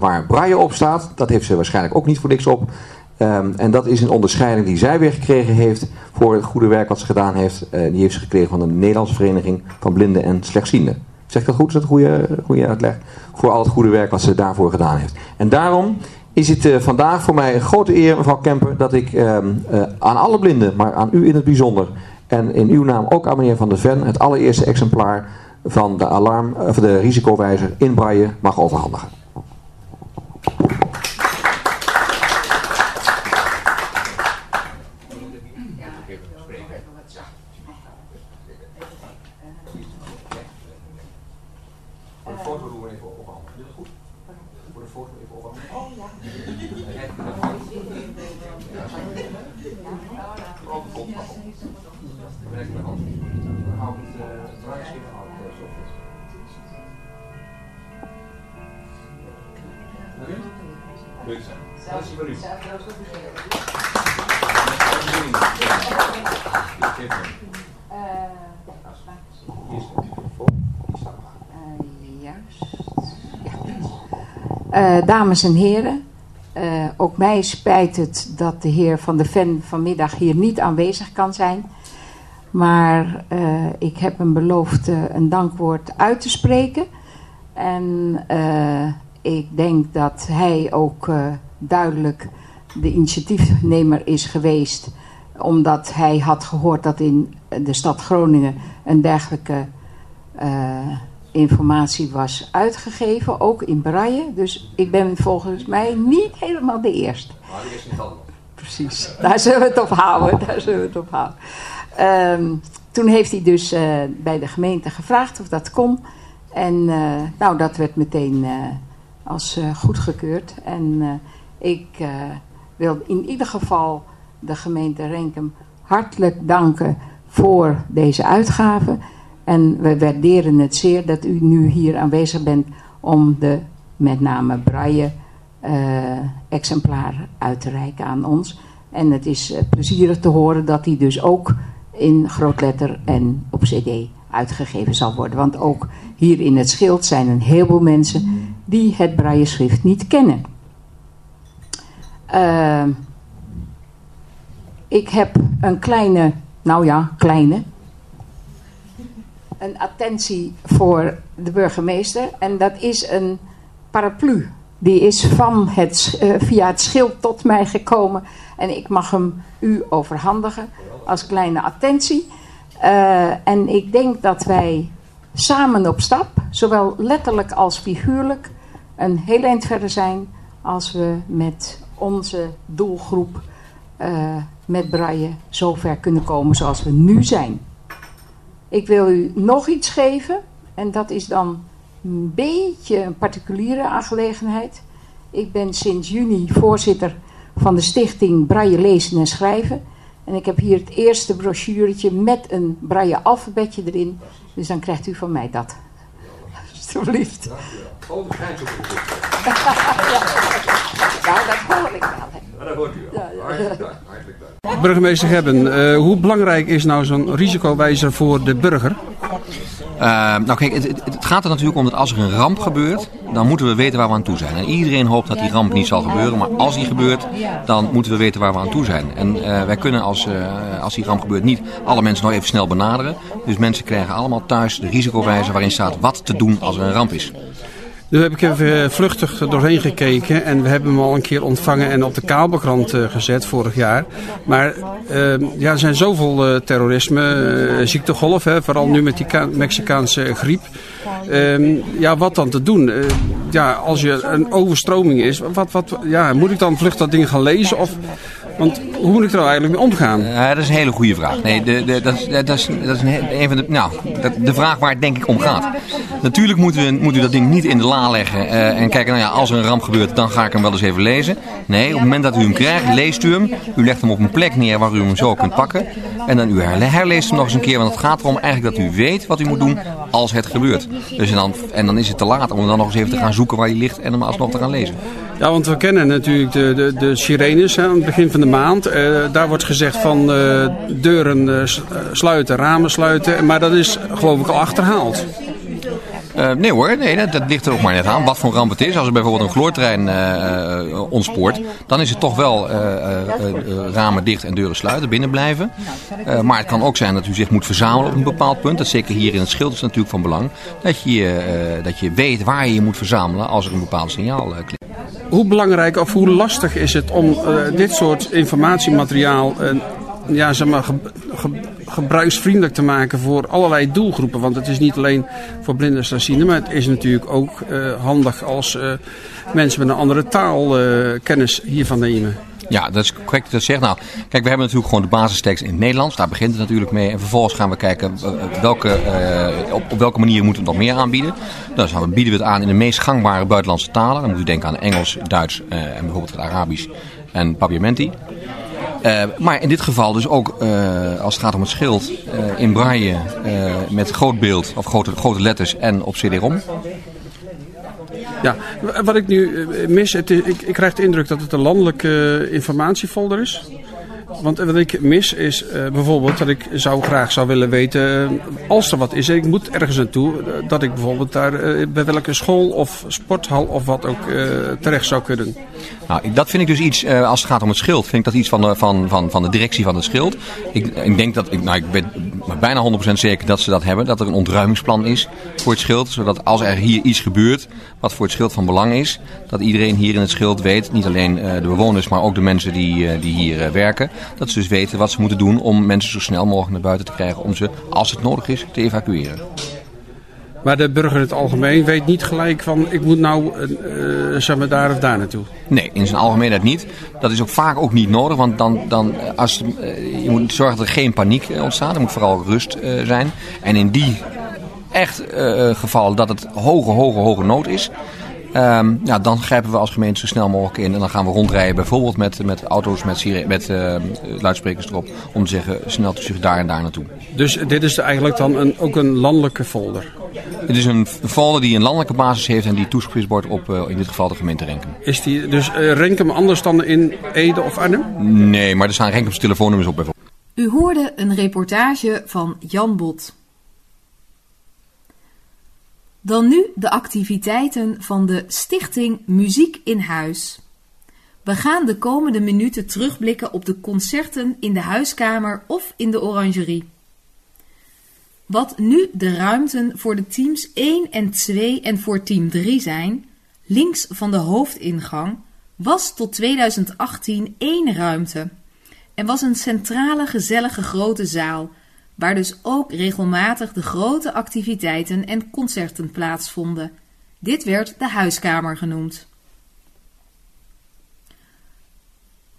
waar braille op staat. Dat heeft ze waarschijnlijk ook niet voor niks op. Um, en dat is een onderscheiding die zij weer gekregen heeft voor het goede werk wat ze gedaan heeft. Uh, die heeft ze gekregen van de Nederlandse Vereniging van Blinden en Slechtzienden. Zeg dat goed? Is dat een goede, goede uitleg? Voor al het goede werk wat ze daarvoor gedaan heeft. En daarom is het uh, vandaag voor mij een grote eer, mevrouw Kemper, dat ik uh, aan alle blinden, maar aan u in het bijzonder, En in uw naam ook aan meneer Van der Ven het allereerste exemplaar van de, alarm, of de risicowijzer in braille mag overhandigen. Dames en heren, uh, ook mij spijt het dat de heer Van der Ven vanmiddag hier niet aanwezig kan zijn. Maar uh, ik heb hem beloofd een dankwoord uit te spreken. En ik denk dat hij ook duidelijk de initiatiefnemer is geweest. Omdat hij had gehoord dat in de stad Groningen een dergelijke informatie was uitgegeven, ook in braille. Dus ik ben volgens mij niet helemaal de eerste. Maar die is niet anders. Precies, daar zullen we het op houden. Daar zullen we het op houden. Um, toen heeft hij dus uh, bij de gemeente gevraagd of dat kon. En uh, nou, dat werd meteen uh, als goedgekeurd. En ik wil in ieder geval de gemeente Renkum hartelijk danken voor deze uitgave. En we waarderen het zeer dat u nu hier aanwezig bent om de met name braille uh, exemplaar uit te reiken aan ons. En het is uh, plezierig te horen dat die dus ook in grootletter en op cd uitgegeven zal worden. Want ook hier in het schild zijn een heleboel mensen die het braille schrift niet kennen. Uh, ik heb een kleine, nou ja, kleine, een attentie voor de burgemeester. En dat is een paraplu. Die is van het, uh, via het schild tot mij gekomen. En ik mag hem u overhandigen als kleine attentie. Uh, en ik denk dat wij samen op stap, zowel letterlijk als figuurlijk, een heel eind verder zijn als we met onze doelgroep uh, met Braille zover kunnen komen zoals we nu zijn. Ik wil u nog iets geven. En dat is dan een beetje een particuliere aangelegenheid. Ik ben sinds juni voorzitter van de stichting Braille Lezen en Schrijven. En ik heb hier het eerste brochuretje met een braille alfabetje erin. Dus dan krijgt u van mij dat. Alsjeblieft. Oh, Nou, dat hoor ik wel. Ja, dat hoort u wel. Hartelijk dank. Hartelijk dank. Burgemeester Gebben, uh, hoe belangrijk is nou zo'n risicowijzer voor de burger? Uh, nou kijk, het, gaat er natuurlijk om dat als er een ramp gebeurt, dan moeten we weten waar we aan toe zijn. En iedereen hoopt dat die ramp niet zal gebeuren, maar als die gebeurt, dan moeten we weten waar we aan toe zijn. En uh, wij kunnen als, als die ramp gebeurt niet alle mensen nog even snel benaderen. Dus mensen krijgen allemaal thuis de risicowijzer waarin staat wat te doen als er een ramp is. Nu heb ik even vluchtig er doorheen gekeken en we hebben hem al een keer ontvangen en op de kabelkrant uh, gezet vorig jaar. Maar uh, ja, er zijn zoveel uh, terrorisme, ziektegolf, hè, vooral nu met die Mexicaanse griep. ja, wat dan te doen? ja, als je een overstroming is, wat, wat, ja, moet ik dan vlucht dat ding gaan lezen? Of, want hoe moet ik er nou eigenlijk mee omgaan? Uh, dat is een hele goede vraag. Nee, de, de, dat, is, dat, is, dat is een, van de, nou, de vraag waar het denk ik om gaat. Natuurlijk moet u, moet u dat ding niet in de la leggen uh, en kijken, nou ja, als er een ramp gebeurt, dan ga ik hem wel eens even lezen. Nee, op het moment dat u hem krijgt, leest u hem. U legt hem op een plek neer waar u hem zo kunt pakken. En dan u herleest hem nog eens een keer, want het gaat erom eigenlijk dat u weet wat u moet doen als het gebeurt. Dus en dan, en dan is het te laat om dan nog eens even te gaan zoeken waar hij ligt en hem alsnog te gaan lezen. Ja, want we kennen natuurlijk de, de, de sirenes aan het begin van de maand. Uh, daar wordt gezegd van uh, deuren uh, sluiten, ramen sluiten. Maar dat is geloof ik al achterhaald. Nee hoor, nee, dat, ligt er ook maar net aan. Wat voor ramp het is. Als er bijvoorbeeld een gloortrein ontspoort, dan is het toch wel ramen dicht en deuren sluiten, binnen blijven. maar het kan ook zijn dat u zich moet verzamelen op een bepaald punt. Dat zeker hier in het schild is natuurlijk van belang. Dat je, dat je weet waar je je moet verzamelen als er een bepaald signaal klinkt. Hoe belangrijk of hoe lastig is het om dit soort informatiemateriaal ja, zeg maar, ge, ge, gebruiksvriendelijk te maken voor allerlei doelgroepen. Want het is niet alleen voor blinden en maar het is natuurlijk ook uh, handig als uh, mensen met een andere taal uh, kennis hiervan nemen. Ja, dat is correct dat zegt. Nou, kijk, we hebben natuurlijk gewoon de basistekst in het Nederlands. Daar begint het natuurlijk mee. En vervolgens gaan we kijken welke, uh, op, welke manier moeten we nog meer aanbieden. Dan we bieden we het aan in de meest gangbare buitenlandse talen. Dan moet u denken aan Engels, Duits en bijvoorbeeld het Arabisch en Papiamenti. Uh, maar in dit geval dus ook als het gaat om het schild in braille met groot beeld of grote, grote letters en op CD-ROM. Ja, wat ik nu mis, het, ik, ik krijg de indruk dat het een landelijke informatiefolder is. Want wat ik mis is uh, bijvoorbeeld dat ik zou graag zou willen weten, als er wat is, ik moet ergens naartoe, dat ik bijvoorbeeld daar bij welke school of sporthal of wat ook terecht zou kunnen. Nou, dat vind ik dus iets, als het gaat om het schild, vind ik dat iets van de, van, van, van de directie van het schild. Ik, ik denk dat, ik, nou, ik ben bijna 100% zeker dat ze dat hebben, dat er een ontruimingsplan is voor het schild. Zodat als er hier iets gebeurt wat voor het schild van belang is, dat iedereen hier in het schild weet, niet alleen de bewoners, maar ook de mensen die, die hier werken, dat ze dus weten wat ze moeten doen om mensen zo snel mogelijk naar buiten te krijgen om ze, als het nodig is, te evacueren. Maar de burger in het algemeen weet niet gelijk van ik moet nou uh, zeg maar daar of daar naartoe. Nee, in zijn algemeenheid niet. Dat is ook vaak ook niet nodig, want dan, dan als, uh, je moet zorgen dat er geen paniek ontstaat. Er moet vooral rust uh, zijn. En in die echt geval dat het hoge, hoge, hoge nood is, Um, ja, dan grijpen we als gemeente zo snel mogelijk in. En dan gaan we rondrijden, bijvoorbeeld met, met auto's met, met uh, luidsprekers erop. Om te zeggen, snel zich daar en daar naartoe. Dus dit is eigenlijk dan een, ook een landelijke folder? Het is een folder die een landelijke basis heeft en die toegespitst wordt op uh, in dit geval de gemeente Renkum. Is die dus uh, Renkum anders dan in Ede of Arnhem? Nee, maar er staan Renkums telefoonnummers op bijvoorbeeld. U hoorde een reportage van Jan Bot. Dan nu de activiteiten van de Stichting Muziek in Huis. We gaan de komende minuten terugblikken op de concerten in de huiskamer of in de orangerie. Wat nu de ruimten voor de teams 1 en 2 en voor team 3 zijn, links van de hoofdingang, was tot 2018 één ruimte en was een centrale gezellige grote zaal waar dus ook regelmatig de grote activiteiten en concerten plaatsvonden. Dit werd de huiskamer genoemd.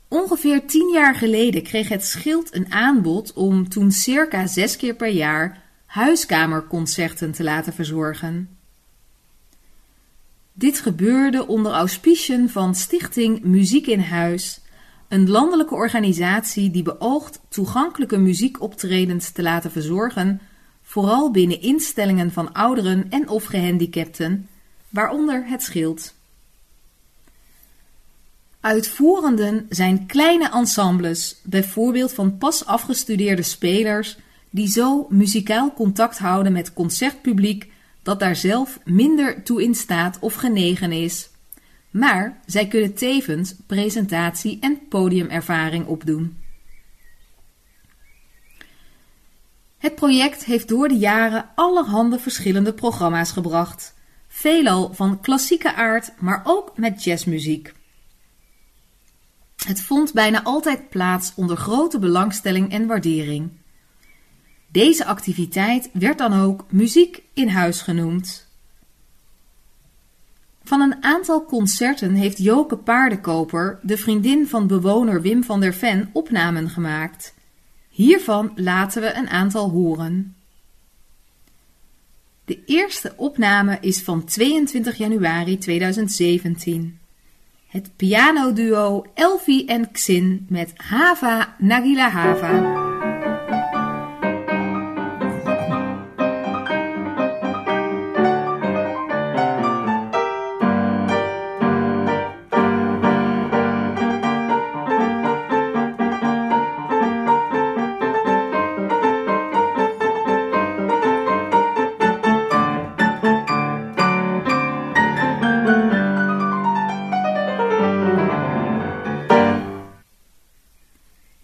Ongeveer tien jaar geleden kreeg het Schild een aanbod om toen circa zes keer per jaar huiskamerconcerten te laten verzorgen. Dit gebeurde onder auspiciën van Stichting Muziek in Huis een landelijke organisatie die beoogt toegankelijke muziekoptredens te laten verzorgen, vooral binnen instellingen van ouderen en of gehandicapten, waaronder het schild. Uitvoerenden zijn kleine ensembles, bijvoorbeeld van pas afgestudeerde spelers, die zo muzikaal contact houden met concertpubliek dat daar zelf minder toe in staat of genegen is maar zij kunnen tevens presentatie- en podiumervaring opdoen. Het project heeft door de jaren allerhande verschillende programma's gebracht, veelal van klassieke aard, maar ook met jazzmuziek. Het vond bijna altijd plaats onder grote belangstelling en waardering. Deze activiteit werd dan ook muziek in huis genoemd. Van een aantal concerten heeft Joke Paardenkoper, de vriendin van bewoner Wim van der Ven, opnamen gemaakt. Hiervan laten we een aantal horen. De eerste opname is van 22 januari 2017. Het pianoduo Elfie en Xin met Hava Nagila Hava.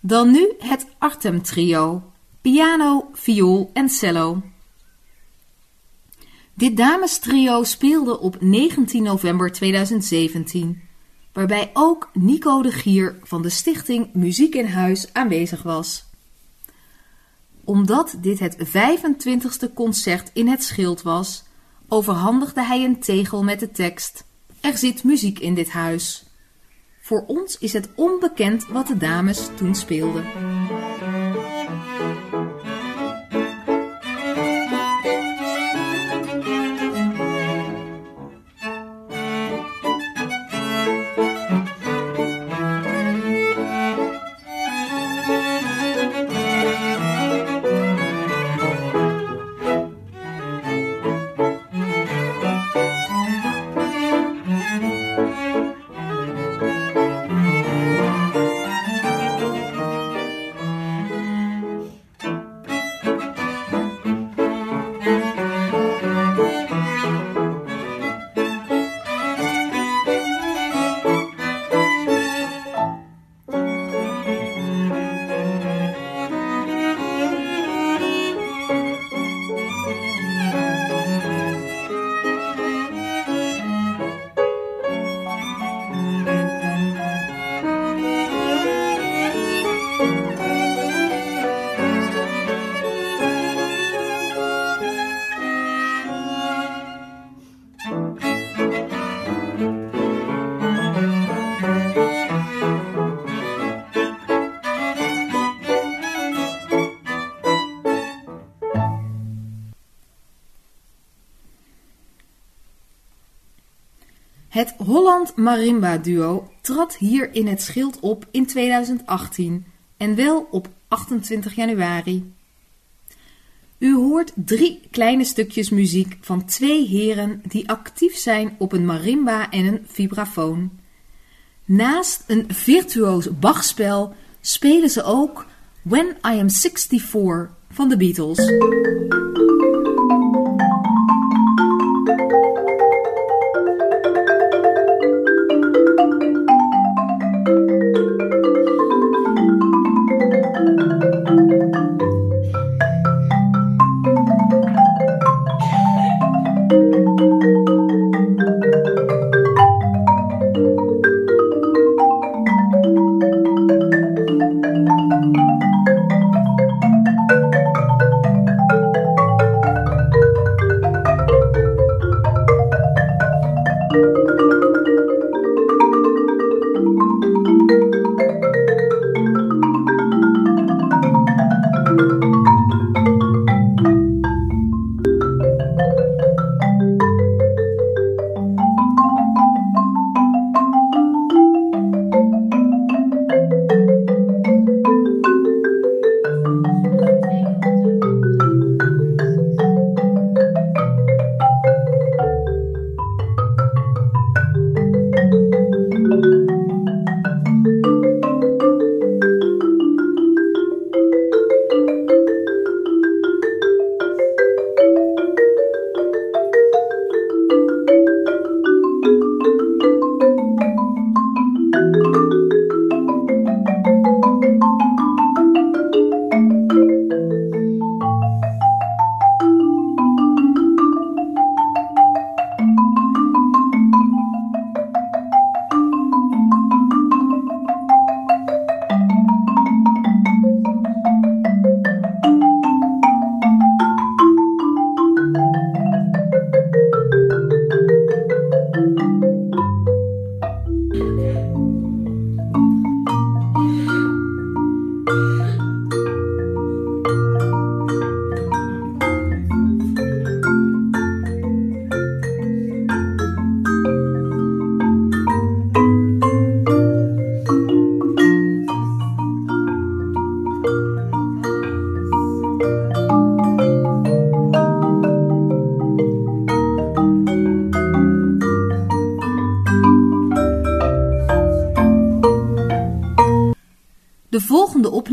Dan nu het Artem Trio: piano, viool en cello. Dit damestrio speelde op 19 november 2017, waarbij ook Nico de Gier van de stichting Muziek in Huis aanwezig was. Omdat dit het 25ste concert in het schild was, overhandigde hij een tegel met de tekst: Er zit muziek in dit huis. Voor ons is het onbekend wat de dames toen speelden. Holland Marimba Duo trad hier in het Schild op in 2018 en wel op 28 januari. U hoort drie kleine stukjes muziek van twee heren die actief zijn op een marimba en een vibrafoon. Naast een virtuoos Bachspel spelen ze ook When I Am 64 van de Beatles.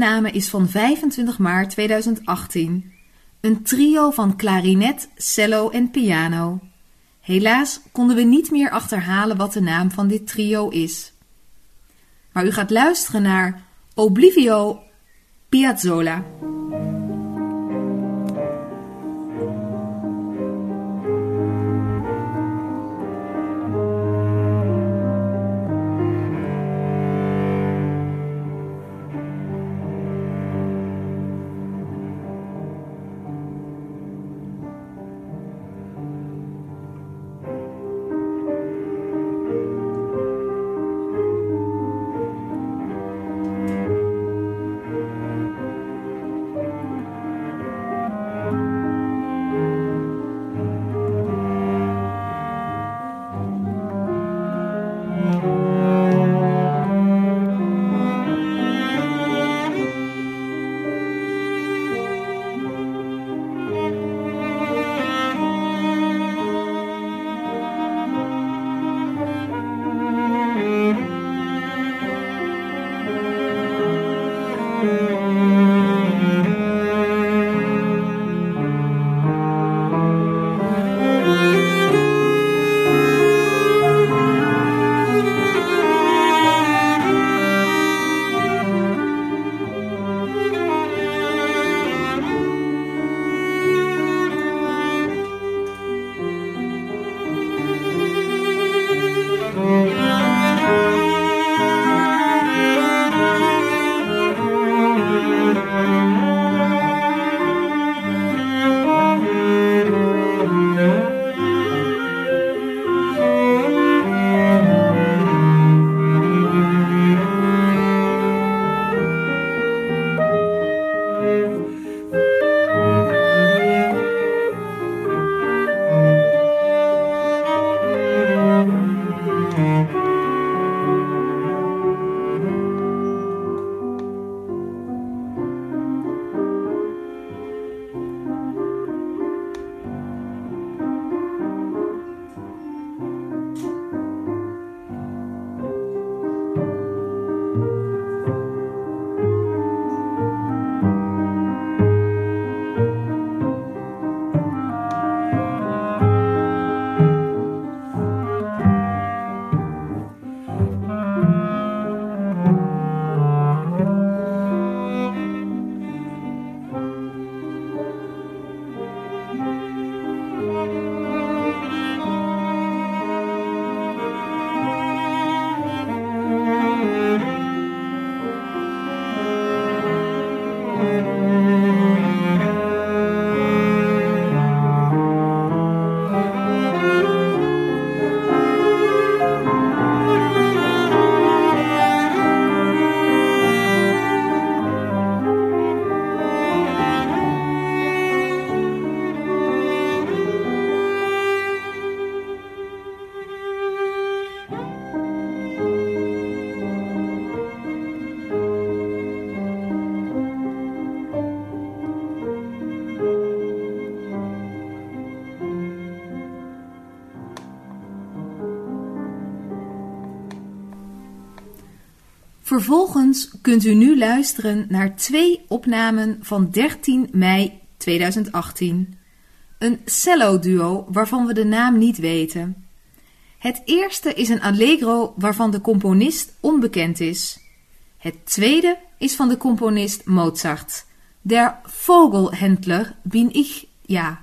Opname is van 25 maart 2018. Een trio van klarinet, cello en piano. Helaas konden we niet meer achterhalen wat de naam van dit trio is. Maar u gaat luisteren naar Oblivio Piazzolla. Vervolgens kunt u nu luisteren naar twee opnamen van 13 mei 2018. Een cello-duo waarvan we de naam niet weten. Het eerste is een allegro waarvan de componist onbekend is. Het tweede is van de componist Mozart. Der Vogelhändler bin ich, ja.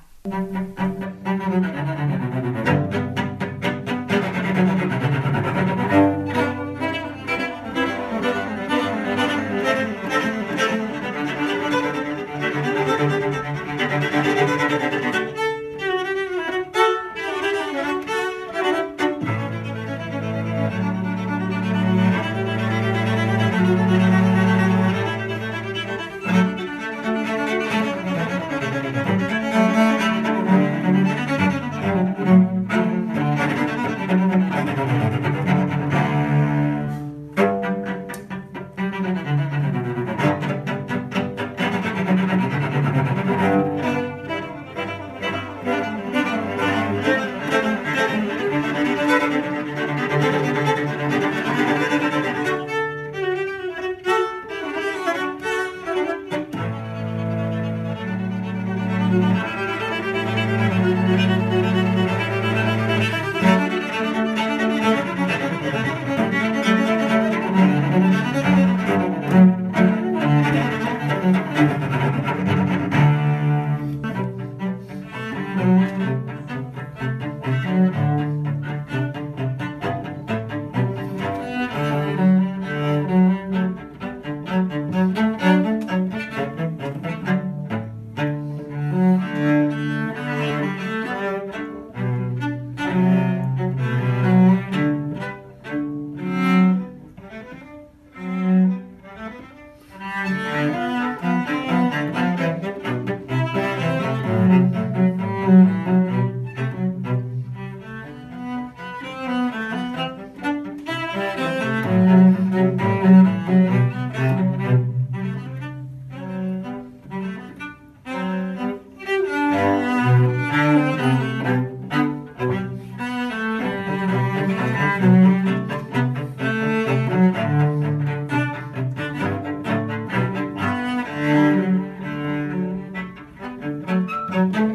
Op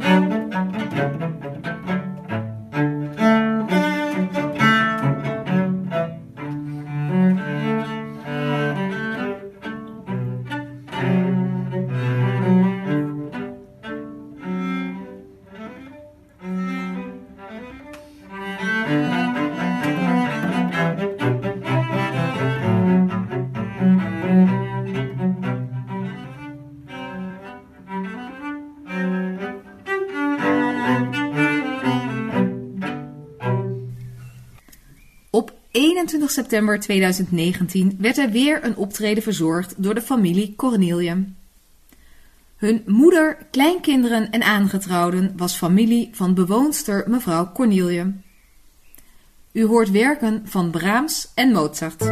september 2019 werd er weer een optreden verzorgd door de familie Cornelium. Hun moeder, kleinkinderen en aangetrouwden was familie van bewoonster mevrouw Cornelium. U hoort werken van Brahms en Mozart.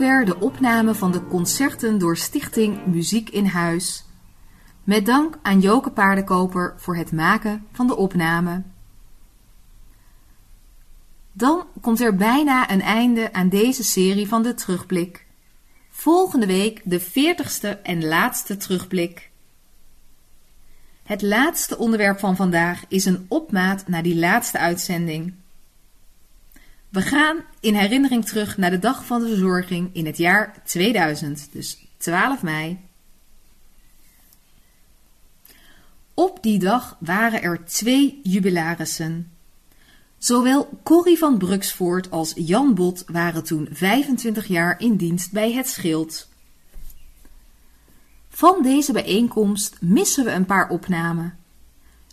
Zover de opname van de concerten door Stichting Muziek in Huis. Met dank aan Joke Paardenkoper voor het maken van de opname. Dan komt er bijna een einde aan deze serie van de terugblik. Volgende week de veertigste en laatste terugblik. Het laatste onderwerp van vandaag is een opmaat naar die laatste uitzending. We gaan in herinnering terug naar de dag van de verzorging in het jaar 2000, dus 12 mei. Op die dag waren er twee jubilarissen. Zowel Corrie van Bruksvoort als Jan Bot waren toen 25 jaar in dienst bij het Schild. Van deze bijeenkomst missen we een paar opnamen.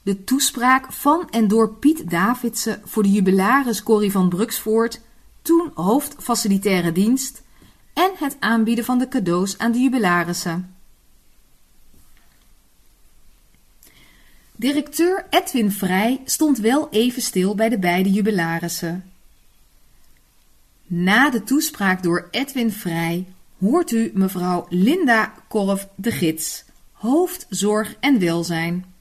De toespraak van en door Piet Davidsen voor de jubilaris Corrie van Bruksvoort, toen hoofd facilitaire dienst, en het aanbieden van de cadeaus aan de jubilarissen. Directeur Edwin Vrij stond wel even stil bij de beide jubilarissen. Na de toespraak door Edwin Vrij hoort u mevrouw Linda Korf de Gids, hoofd zorg en welzijn.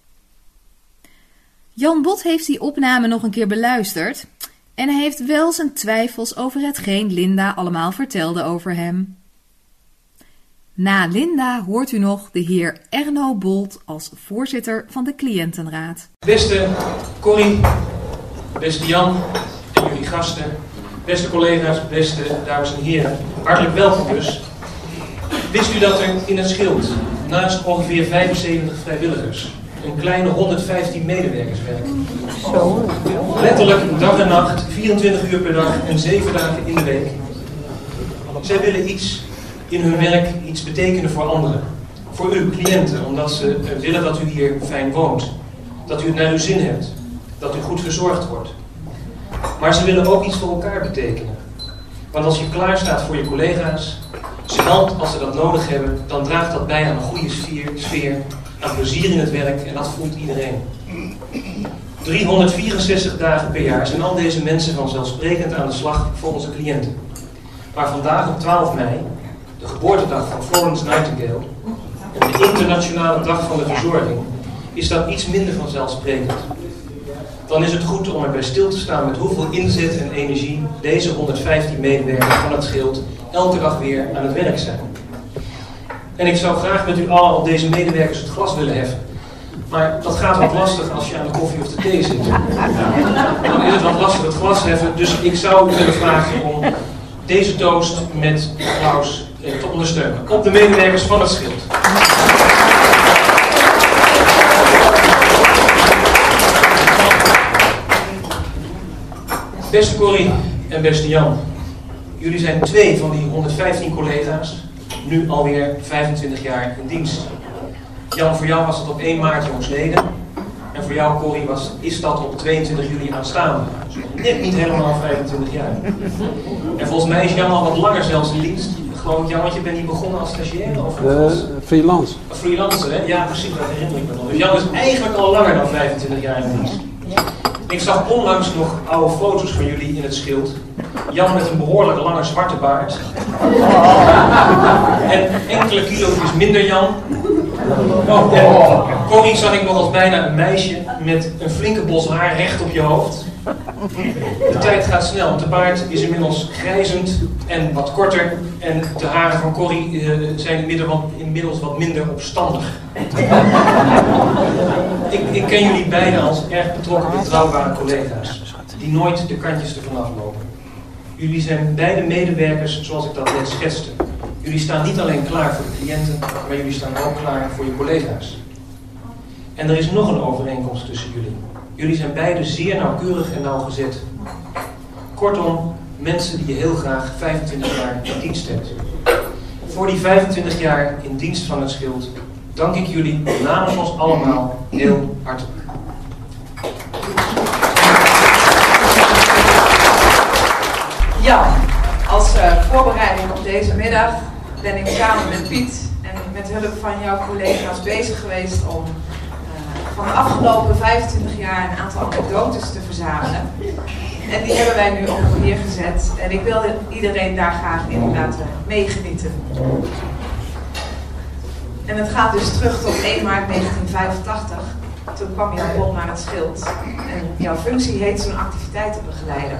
Jan Bot heeft die opname nog een keer beluisterd en hij heeft wel zijn twijfels over hetgeen Linda allemaal vertelde over hem. Na Linda hoort u nog de heer Erno Bolt als voorzitter van de cliëntenraad. Beste Corrie, beste Jan en jullie gasten, beste collega's, beste dames en heren, hartelijk welkom dus. Wist u dat er in het schild naast ongeveer 75 vrijwilligers een kleine 115 medewerkers werken? Letterlijk dag en nacht, 24 uur per dag en 7 dagen in de week. Zij willen iets in hun werk iets betekenen voor anderen. Voor uw cliënten, omdat ze eh, willen dat u hier fijn woont. Dat u het naar uw zin hebt. Dat u goed verzorgd wordt. Maar ze willen ook iets voor elkaar betekenen. Want als je klaar staat voor je collega's, ze helpt als ze dat nodig hebben, dan draagt dat bij aan een goede sfeer, sfeer plezier in het werk en dat voelt iedereen. 364 dagen per jaar zijn al deze mensen vanzelfsprekend aan de slag voor onze cliënten. Maar vandaag op 12 mei de geboortedag van Florence Nightingale en de internationale dag van de verzorging, is dat iets minder vanzelfsprekend. Dan is het goed om erbij stil te staan met hoeveel inzet en energie deze 115 medewerkers van het schild elke dag weer aan het werk zijn. En ik zou graag met u allen op deze medewerkers het glas willen heffen. Maar dat gaat wat lastig als je aan de koffie of de thee zit. Dan is het wat lastig het glas heffen. Dus ik zou u willen vragen om deze toast met applaus te ondersteunen. Op de medewerkers van het schild. Beste Corrie en beste Jan, jullie zijn twee van die 115 collega's, nu alweer 25 jaar in dienst. Jan, voor jou was het op 1 maart jongsleden. En voor jou, Corrie, was, is dat op 22 juli aanstaande. Dus net niet helemaal 25 jaar. En volgens mij is Jan al wat langer zelfs in dienst geloof ik, Jan, want je bent niet begonnen als stagiair? Of Uh, freelance. Een freelancer, hè? Ja, precies, dat herinner ik me nog. Dus Jan is eigenlijk al langer dan 25 jaar in dienst. Ik zag onlangs nog oude foto's van jullie in het schild. Jan met een behoorlijk lange zwarte baard. En enkele kilo's minder Jan. Oh, en Corrie zag ik nog als bijna een meisje met een flinke bos haar recht op je hoofd. De tijd gaat snel, want de baard is inmiddels grijzend en wat korter. En de haren van Corrie uh, zijn inmiddels wat minder opstandig. Ik, ik ken jullie beiden als erg betrokken betrouwbare collega's. Die nooit de kantjes ervan aflopen. Jullie zijn beide medewerkers zoals ik dat net schetste. Jullie staan niet alleen klaar voor de cliënten, maar jullie staan ook klaar voor je collega's. En er is nog een overeenkomst tussen jullie. Jullie zijn beide zeer nauwkeurig en nauwgezet. Kortom, mensen die je heel graag 25 jaar in dienst hebt. Voor die 25 jaar in dienst van het schild dank ik jullie namens ons allemaal heel hartelijk. Ja, als uh, voorbereiding op deze middag ben ik samen met Piet en met hulp van jouw collega's bezig geweest om uh, van de afgelopen 25 jaar een aantal anekdotes te verzamelen. En die hebben wij nu op papier gezet. En ik wil iedereen daar graag in laten meegenieten. En het gaat dus terug tot 1 maart 1985. Toen kwam Jan Bot naar het schild. En jouw functie heet zo'n activiteitenbegeleider.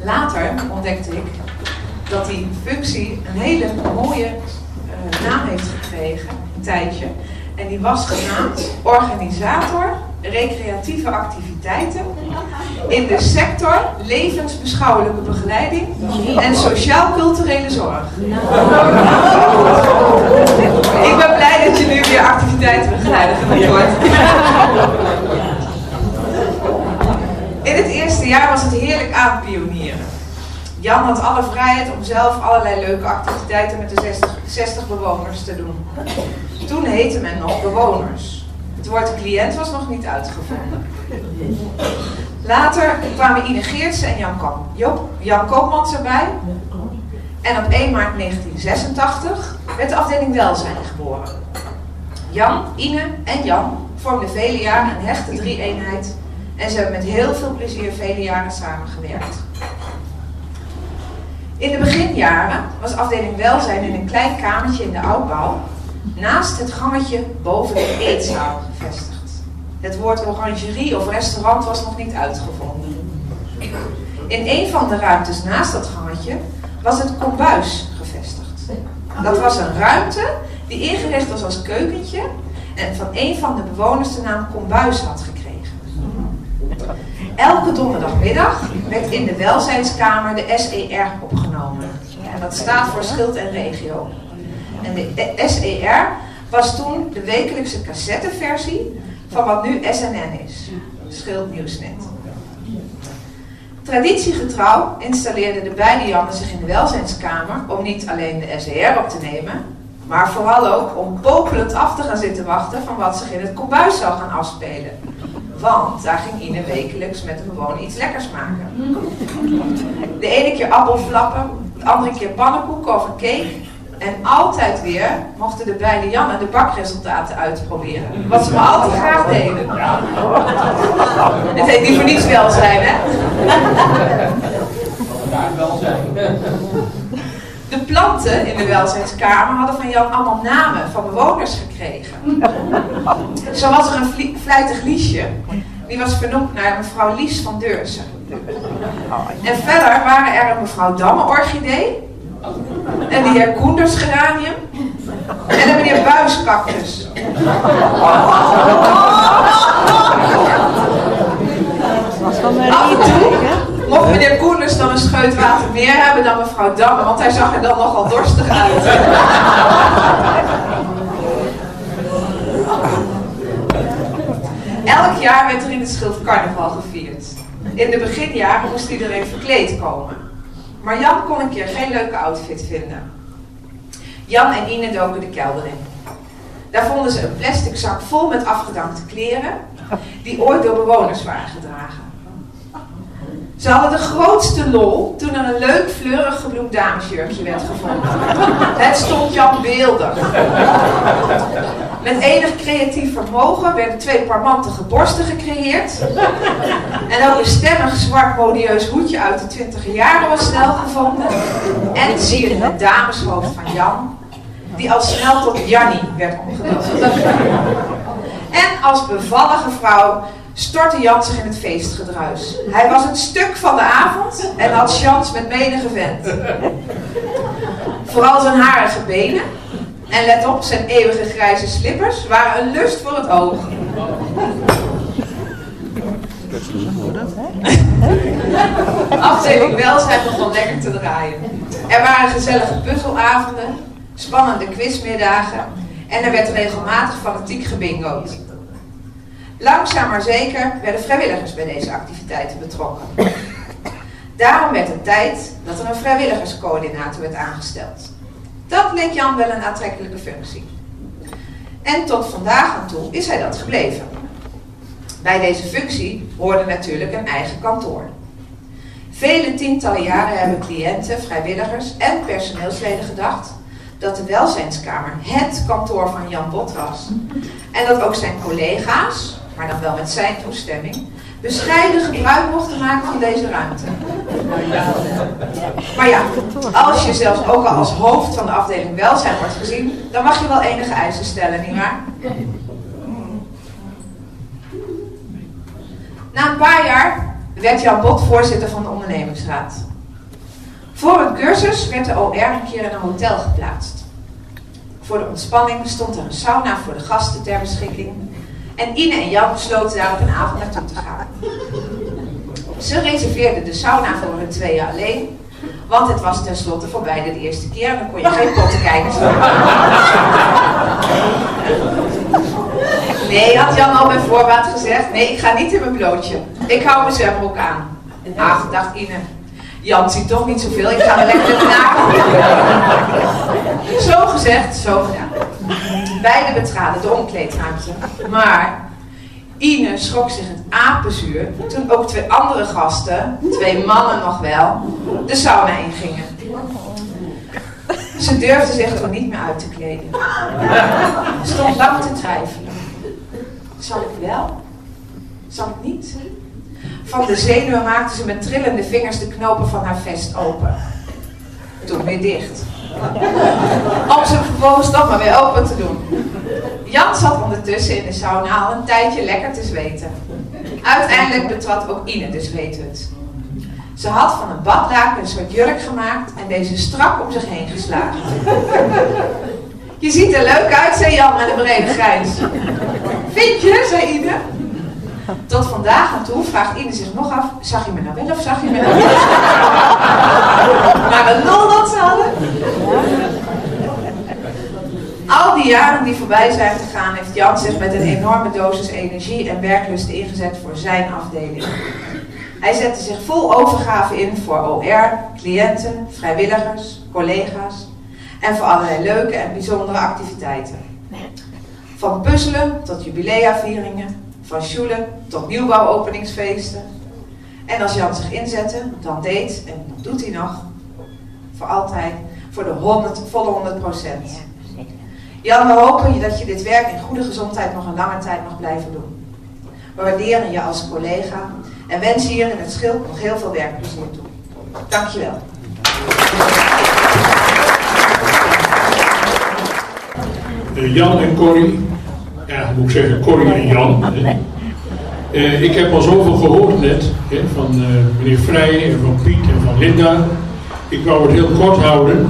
Later ontdekte ik dat die functie een hele mooie uh, naam heeft gekregen, een tijdje. En die was genaamd organisator recreatieve activiteiten in de sector levensbeschouwelijke begeleiding en sociaal-culturele zorg. Ik ben blij dat je nu weer activiteitenbegeleider genoemd wordt. In het eerste jaar was het heerlijk aanpionieren. Jan had alle vrijheid om zelf allerlei leuke activiteiten met de 60, 60 bewoners te doen. Toen heette men nog bewoners. Het woord cliënt was nog niet uitgevonden. Later kwamen Ine Geertsen en Jan, Kom, Jan Koopmans erbij. En op 1 maart 1986 werd de afdeling welzijn geboren. Jan, Ine en Jan vormden vele jaren een hechte drie-eenheid en ze hebben met heel veel plezier vele jaren samengewerkt. In de beginjaren was afdeling welzijn in een klein kamertje in de oudbouw naast het gangetje boven de eetzaal gevestigd. Het woord orangerie of restaurant was nog niet uitgevonden. In een van de ruimtes naast dat gangetje was het kombuis gevestigd. Dat was een ruimte die ingericht was als keukentje en van een van de bewoners de naam kombuis had gekregen. Elke donderdagmiddag werd in de welzijnskamer de SER opgenomen. En dat staat voor Schild en Regio. En de SER was toen de wekelijkse cassetteversie van wat nu SNN is. Schild Nieuwsnet. Traditiegetrouw installeerden de beide Jannen zich in de welzijnskamer om niet alleen de SER op te nemen, maar vooral ook om popelend af te gaan zitten wachten van wat zich in het kombuis zou gaan afspelen. Want daar ging Ine wekelijks met de bewoner iets lekkers maken. De ene keer appelflappen, de andere keer pannenkoeken of een cake. En altijd weer mochten de beide Jannen de bakresultaten uitproberen. Wat ze me altijd graag deden. Het heet niet voor niets welzijn, hè? welzijn. De planten in de welzijnskamer hadden van Jan allemaal namen van bewoners gekregen. Zo was er een vlijtig liesje. Die was vernoemd naar mevrouw Lies van Deursen. En verder waren er een mevrouw Damme orchidee. En de heer Koenders geranium. En een meneer Buiskactus. Af en toe mocht meneer Koenders dan een scheut water meer hebben dan mevrouw Damme, want hij zag er dan nogal dorstig uit. Elk jaar werd er in het schild carnaval gevierd. In de beginjaren moest iedereen verkleed komen. Maar Jan kon een keer geen leuke outfit vinden. Jan en Ine doken de kelder in. Daar vonden ze een plastic zak vol met afgedankte kleren, die ooit door bewoners waren gedragen. Ze hadden de grootste lol toen er een leuk fleurig gebloemd damesjurkje werd gevonden. Het stond Jan beeldig. Met enig creatief vermogen werden twee parmantige borsten gecreëerd. En ook een stemmig zwart modieus hoedje uit de twintiger jaren was snel gevonden. En het dameshoofd van Jan, die al snel tot Jannie werd omgedoopt. En als bevallige vrouw stortte Jan zich in het feestgedruis. Hij was het stuk van de avond en had chance met menige vent. Vooral zijn harige benen, en let op, zijn eeuwige grijze slippers waren een lust voor het oog. Afdeling welzijn begon lekker te draaien. Er waren gezellige puzzelavonden, spannende quizmiddagen en er werd regelmatig fanatiek gebingoed. Langzaam maar zeker werden vrijwilligers bij deze activiteiten betrokken. Daarom werd het tijd dat er een vrijwilligerscoördinator werd aangesteld. Dat leek Jan wel een aantrekkelijke functie. En tot vandaag aan toe is hij dat gebleven. Bij deze functie hoorde natuurlijk een eigen kantoor. Vele tientallen jaren hebben cliënten, vrijwilligers en personeelsleden gedacht dat de welzijnskamer het kantoor van Jan Bot was. En dat ook zijn collega's, maar dan wel met zijn toestemming, bescheiden gebruik mochten maken van deze ruimte. Maar ja, als je zelfs ook al als hoofd van de afdeling welzijn wordt gezien, dan mag je wel enige eisen stellen, nietwaar? Na een paar jaar werd Jan Bot voorzitter van de ondernemingsraad. Voor een cursus werd de OR een keer in een hotel geplaatst. Voor de ontspanning stond er een sauna voor de gasten ter beschikking. En Ine en Jan besloten daar op een avond naartoe te gaan. Ze reserveerden de sauna voor hun tweeën alleen. Want het was tenslotte voor beide de eerste keer en dan kon je geen potten kijken. Nee, had Jan al bij voorbaat gezegd. Nee, ik ga niet in mijn blootje. Ik hou mijn zwembroek aan. Ach, dacht Ine. Jan ziet toch niet zoveel, ik ga er lekker naken. Zo gezegd, zo gedaan. Beiden betraden de omkleedruimte. Maar Ine schrok zich het apenzuur toen ook twee andere gasten, twee mannen nog wel, de sauna ingingen. Ze durfde zich toen niet meer uit te kleden. Stond lang te twijfelen. Zal ik wel? Zal ik niet? Van de zenuwen maakte ze met trillende vingers de knopen van haar vest open. Toen weer dicht. Om ze vervolgens toch maar weer open te doen. Jan zat ondertussen in de sauna al een tijdje lekker te zweten. Uiteindelijk betrad ook Ine de zweethut. Ze had van een badlaken een soort jurk gemaakt en deze strak om zich heen geslagen. Je ziet er leuk uit, zei Jan met een brede grijns. Vind je, zei Ine. Tot vandaag aan toe vraagt Ine zich nog af, zag je me nou wel of zag je me nou niet? maar een lol dat ze hadden. Al die jaren die voorbij zijn gegaan, heeft Jan zich met een enorme dosis energie en werklust ingezet voor zijn afdeling. Hij zette zich vol overgave in voor OR, cliënten, vrijwilligers, collega's en voor allerlei leuke en bijzondere activiteiten. Van puzzelen tot jubileavieringen, van sjoelen tot nieuwbouwopeningsfeesten. En als Jan zich inzette, dan deed, en dat doet hij nog, voor altijd, voor de 100, volle 100 procent. Jan, we hopen dat je dit werk in goede gezondheid nog een lange tijd mag blijven doen. We waarderen je als collega en wensen hier in het Schilp nog heel veel werkplezier toe. Dankjewel. Uh, Jan en Corrie, ja, moet ik zeggen Corrie en Jan. Uh, ik heb al zoveel gehoord net hè, van uh, meneer Vrij en van Piet en van Linda. Ik wou het heel kort houden.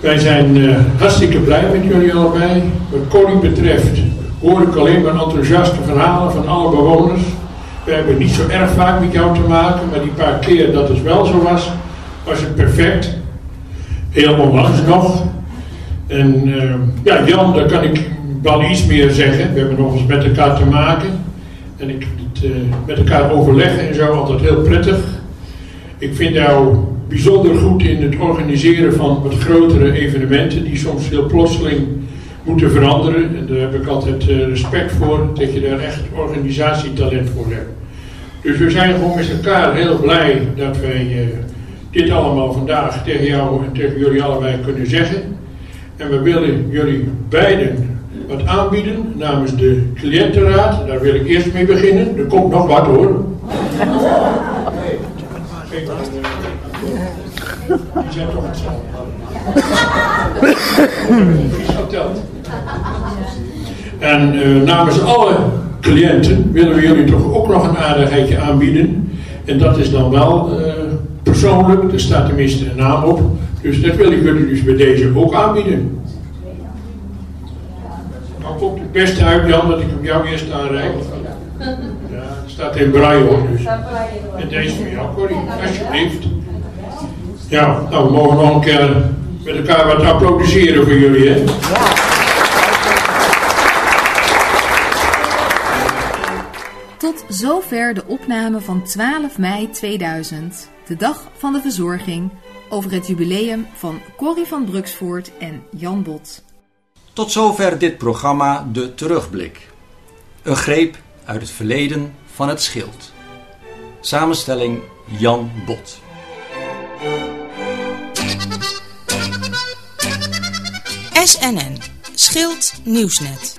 Wij zijn uh, hartstikke blij met jullie allebei. Wat Corrie betreft hoor ik alleen maar enthousiaste verhalen van alle bewoners. We hebben niet zo erg vaak met jou te maken, maar die paar keer dat het wel zo was, was het perfect. Heel onlangs nog. En ja, Jan, daar kan ik wel iets meer zeggen. We hebben nog eens met elkaar te maken. En ik uh, met elkaar overleggen en zo altijd heel prettig. Ik vind jou bijzonder goed in het organiseren van wat grotere evenementen die soms heel plotseling moeten veranderen. En daar heb ik altijd uh, respect voor, dat je daar echt organisatietalent voor hebt. Dus we zijn gewoon met elkaar heel blij dat wij uh, dit allemaal vandaag tegen jou en tegen jullie allebei kunnen zeggen. En we willen jullie beiden wat aanbieden namens de cliëntenraad. Daar wil ik eerst mee beginnen. Er komt nog wat hoor. Zijn toch. En uh, namens alle cliënten willen we jullie toch ook nog een aardigheidje aanbieden. En dat is dan wel uh, persoonlijk, er staat tenminste een naam op. Dus dat wil ik jullie dus bij deze ook aanbieden. Komt het beste uit Jan dat ik hem jou eerst aanreik. Ja, het staat in braille hoor dus. En deze van jou Corrie, alsjeblieft. Ja, nou we mogen nog een keer met elkaar wat applaudisseren voor jullie hè. Tot zover de opname van 12 mei 2000, de dag van de verzorging, over het jubileum van Corrie van Bruksvoort en Jan Bot. Tot zover dit programma De Terugblik. Een greep uit het verleden van het schild. Samenstelling Jan Bot. SNN, Schild Nieuwsnet.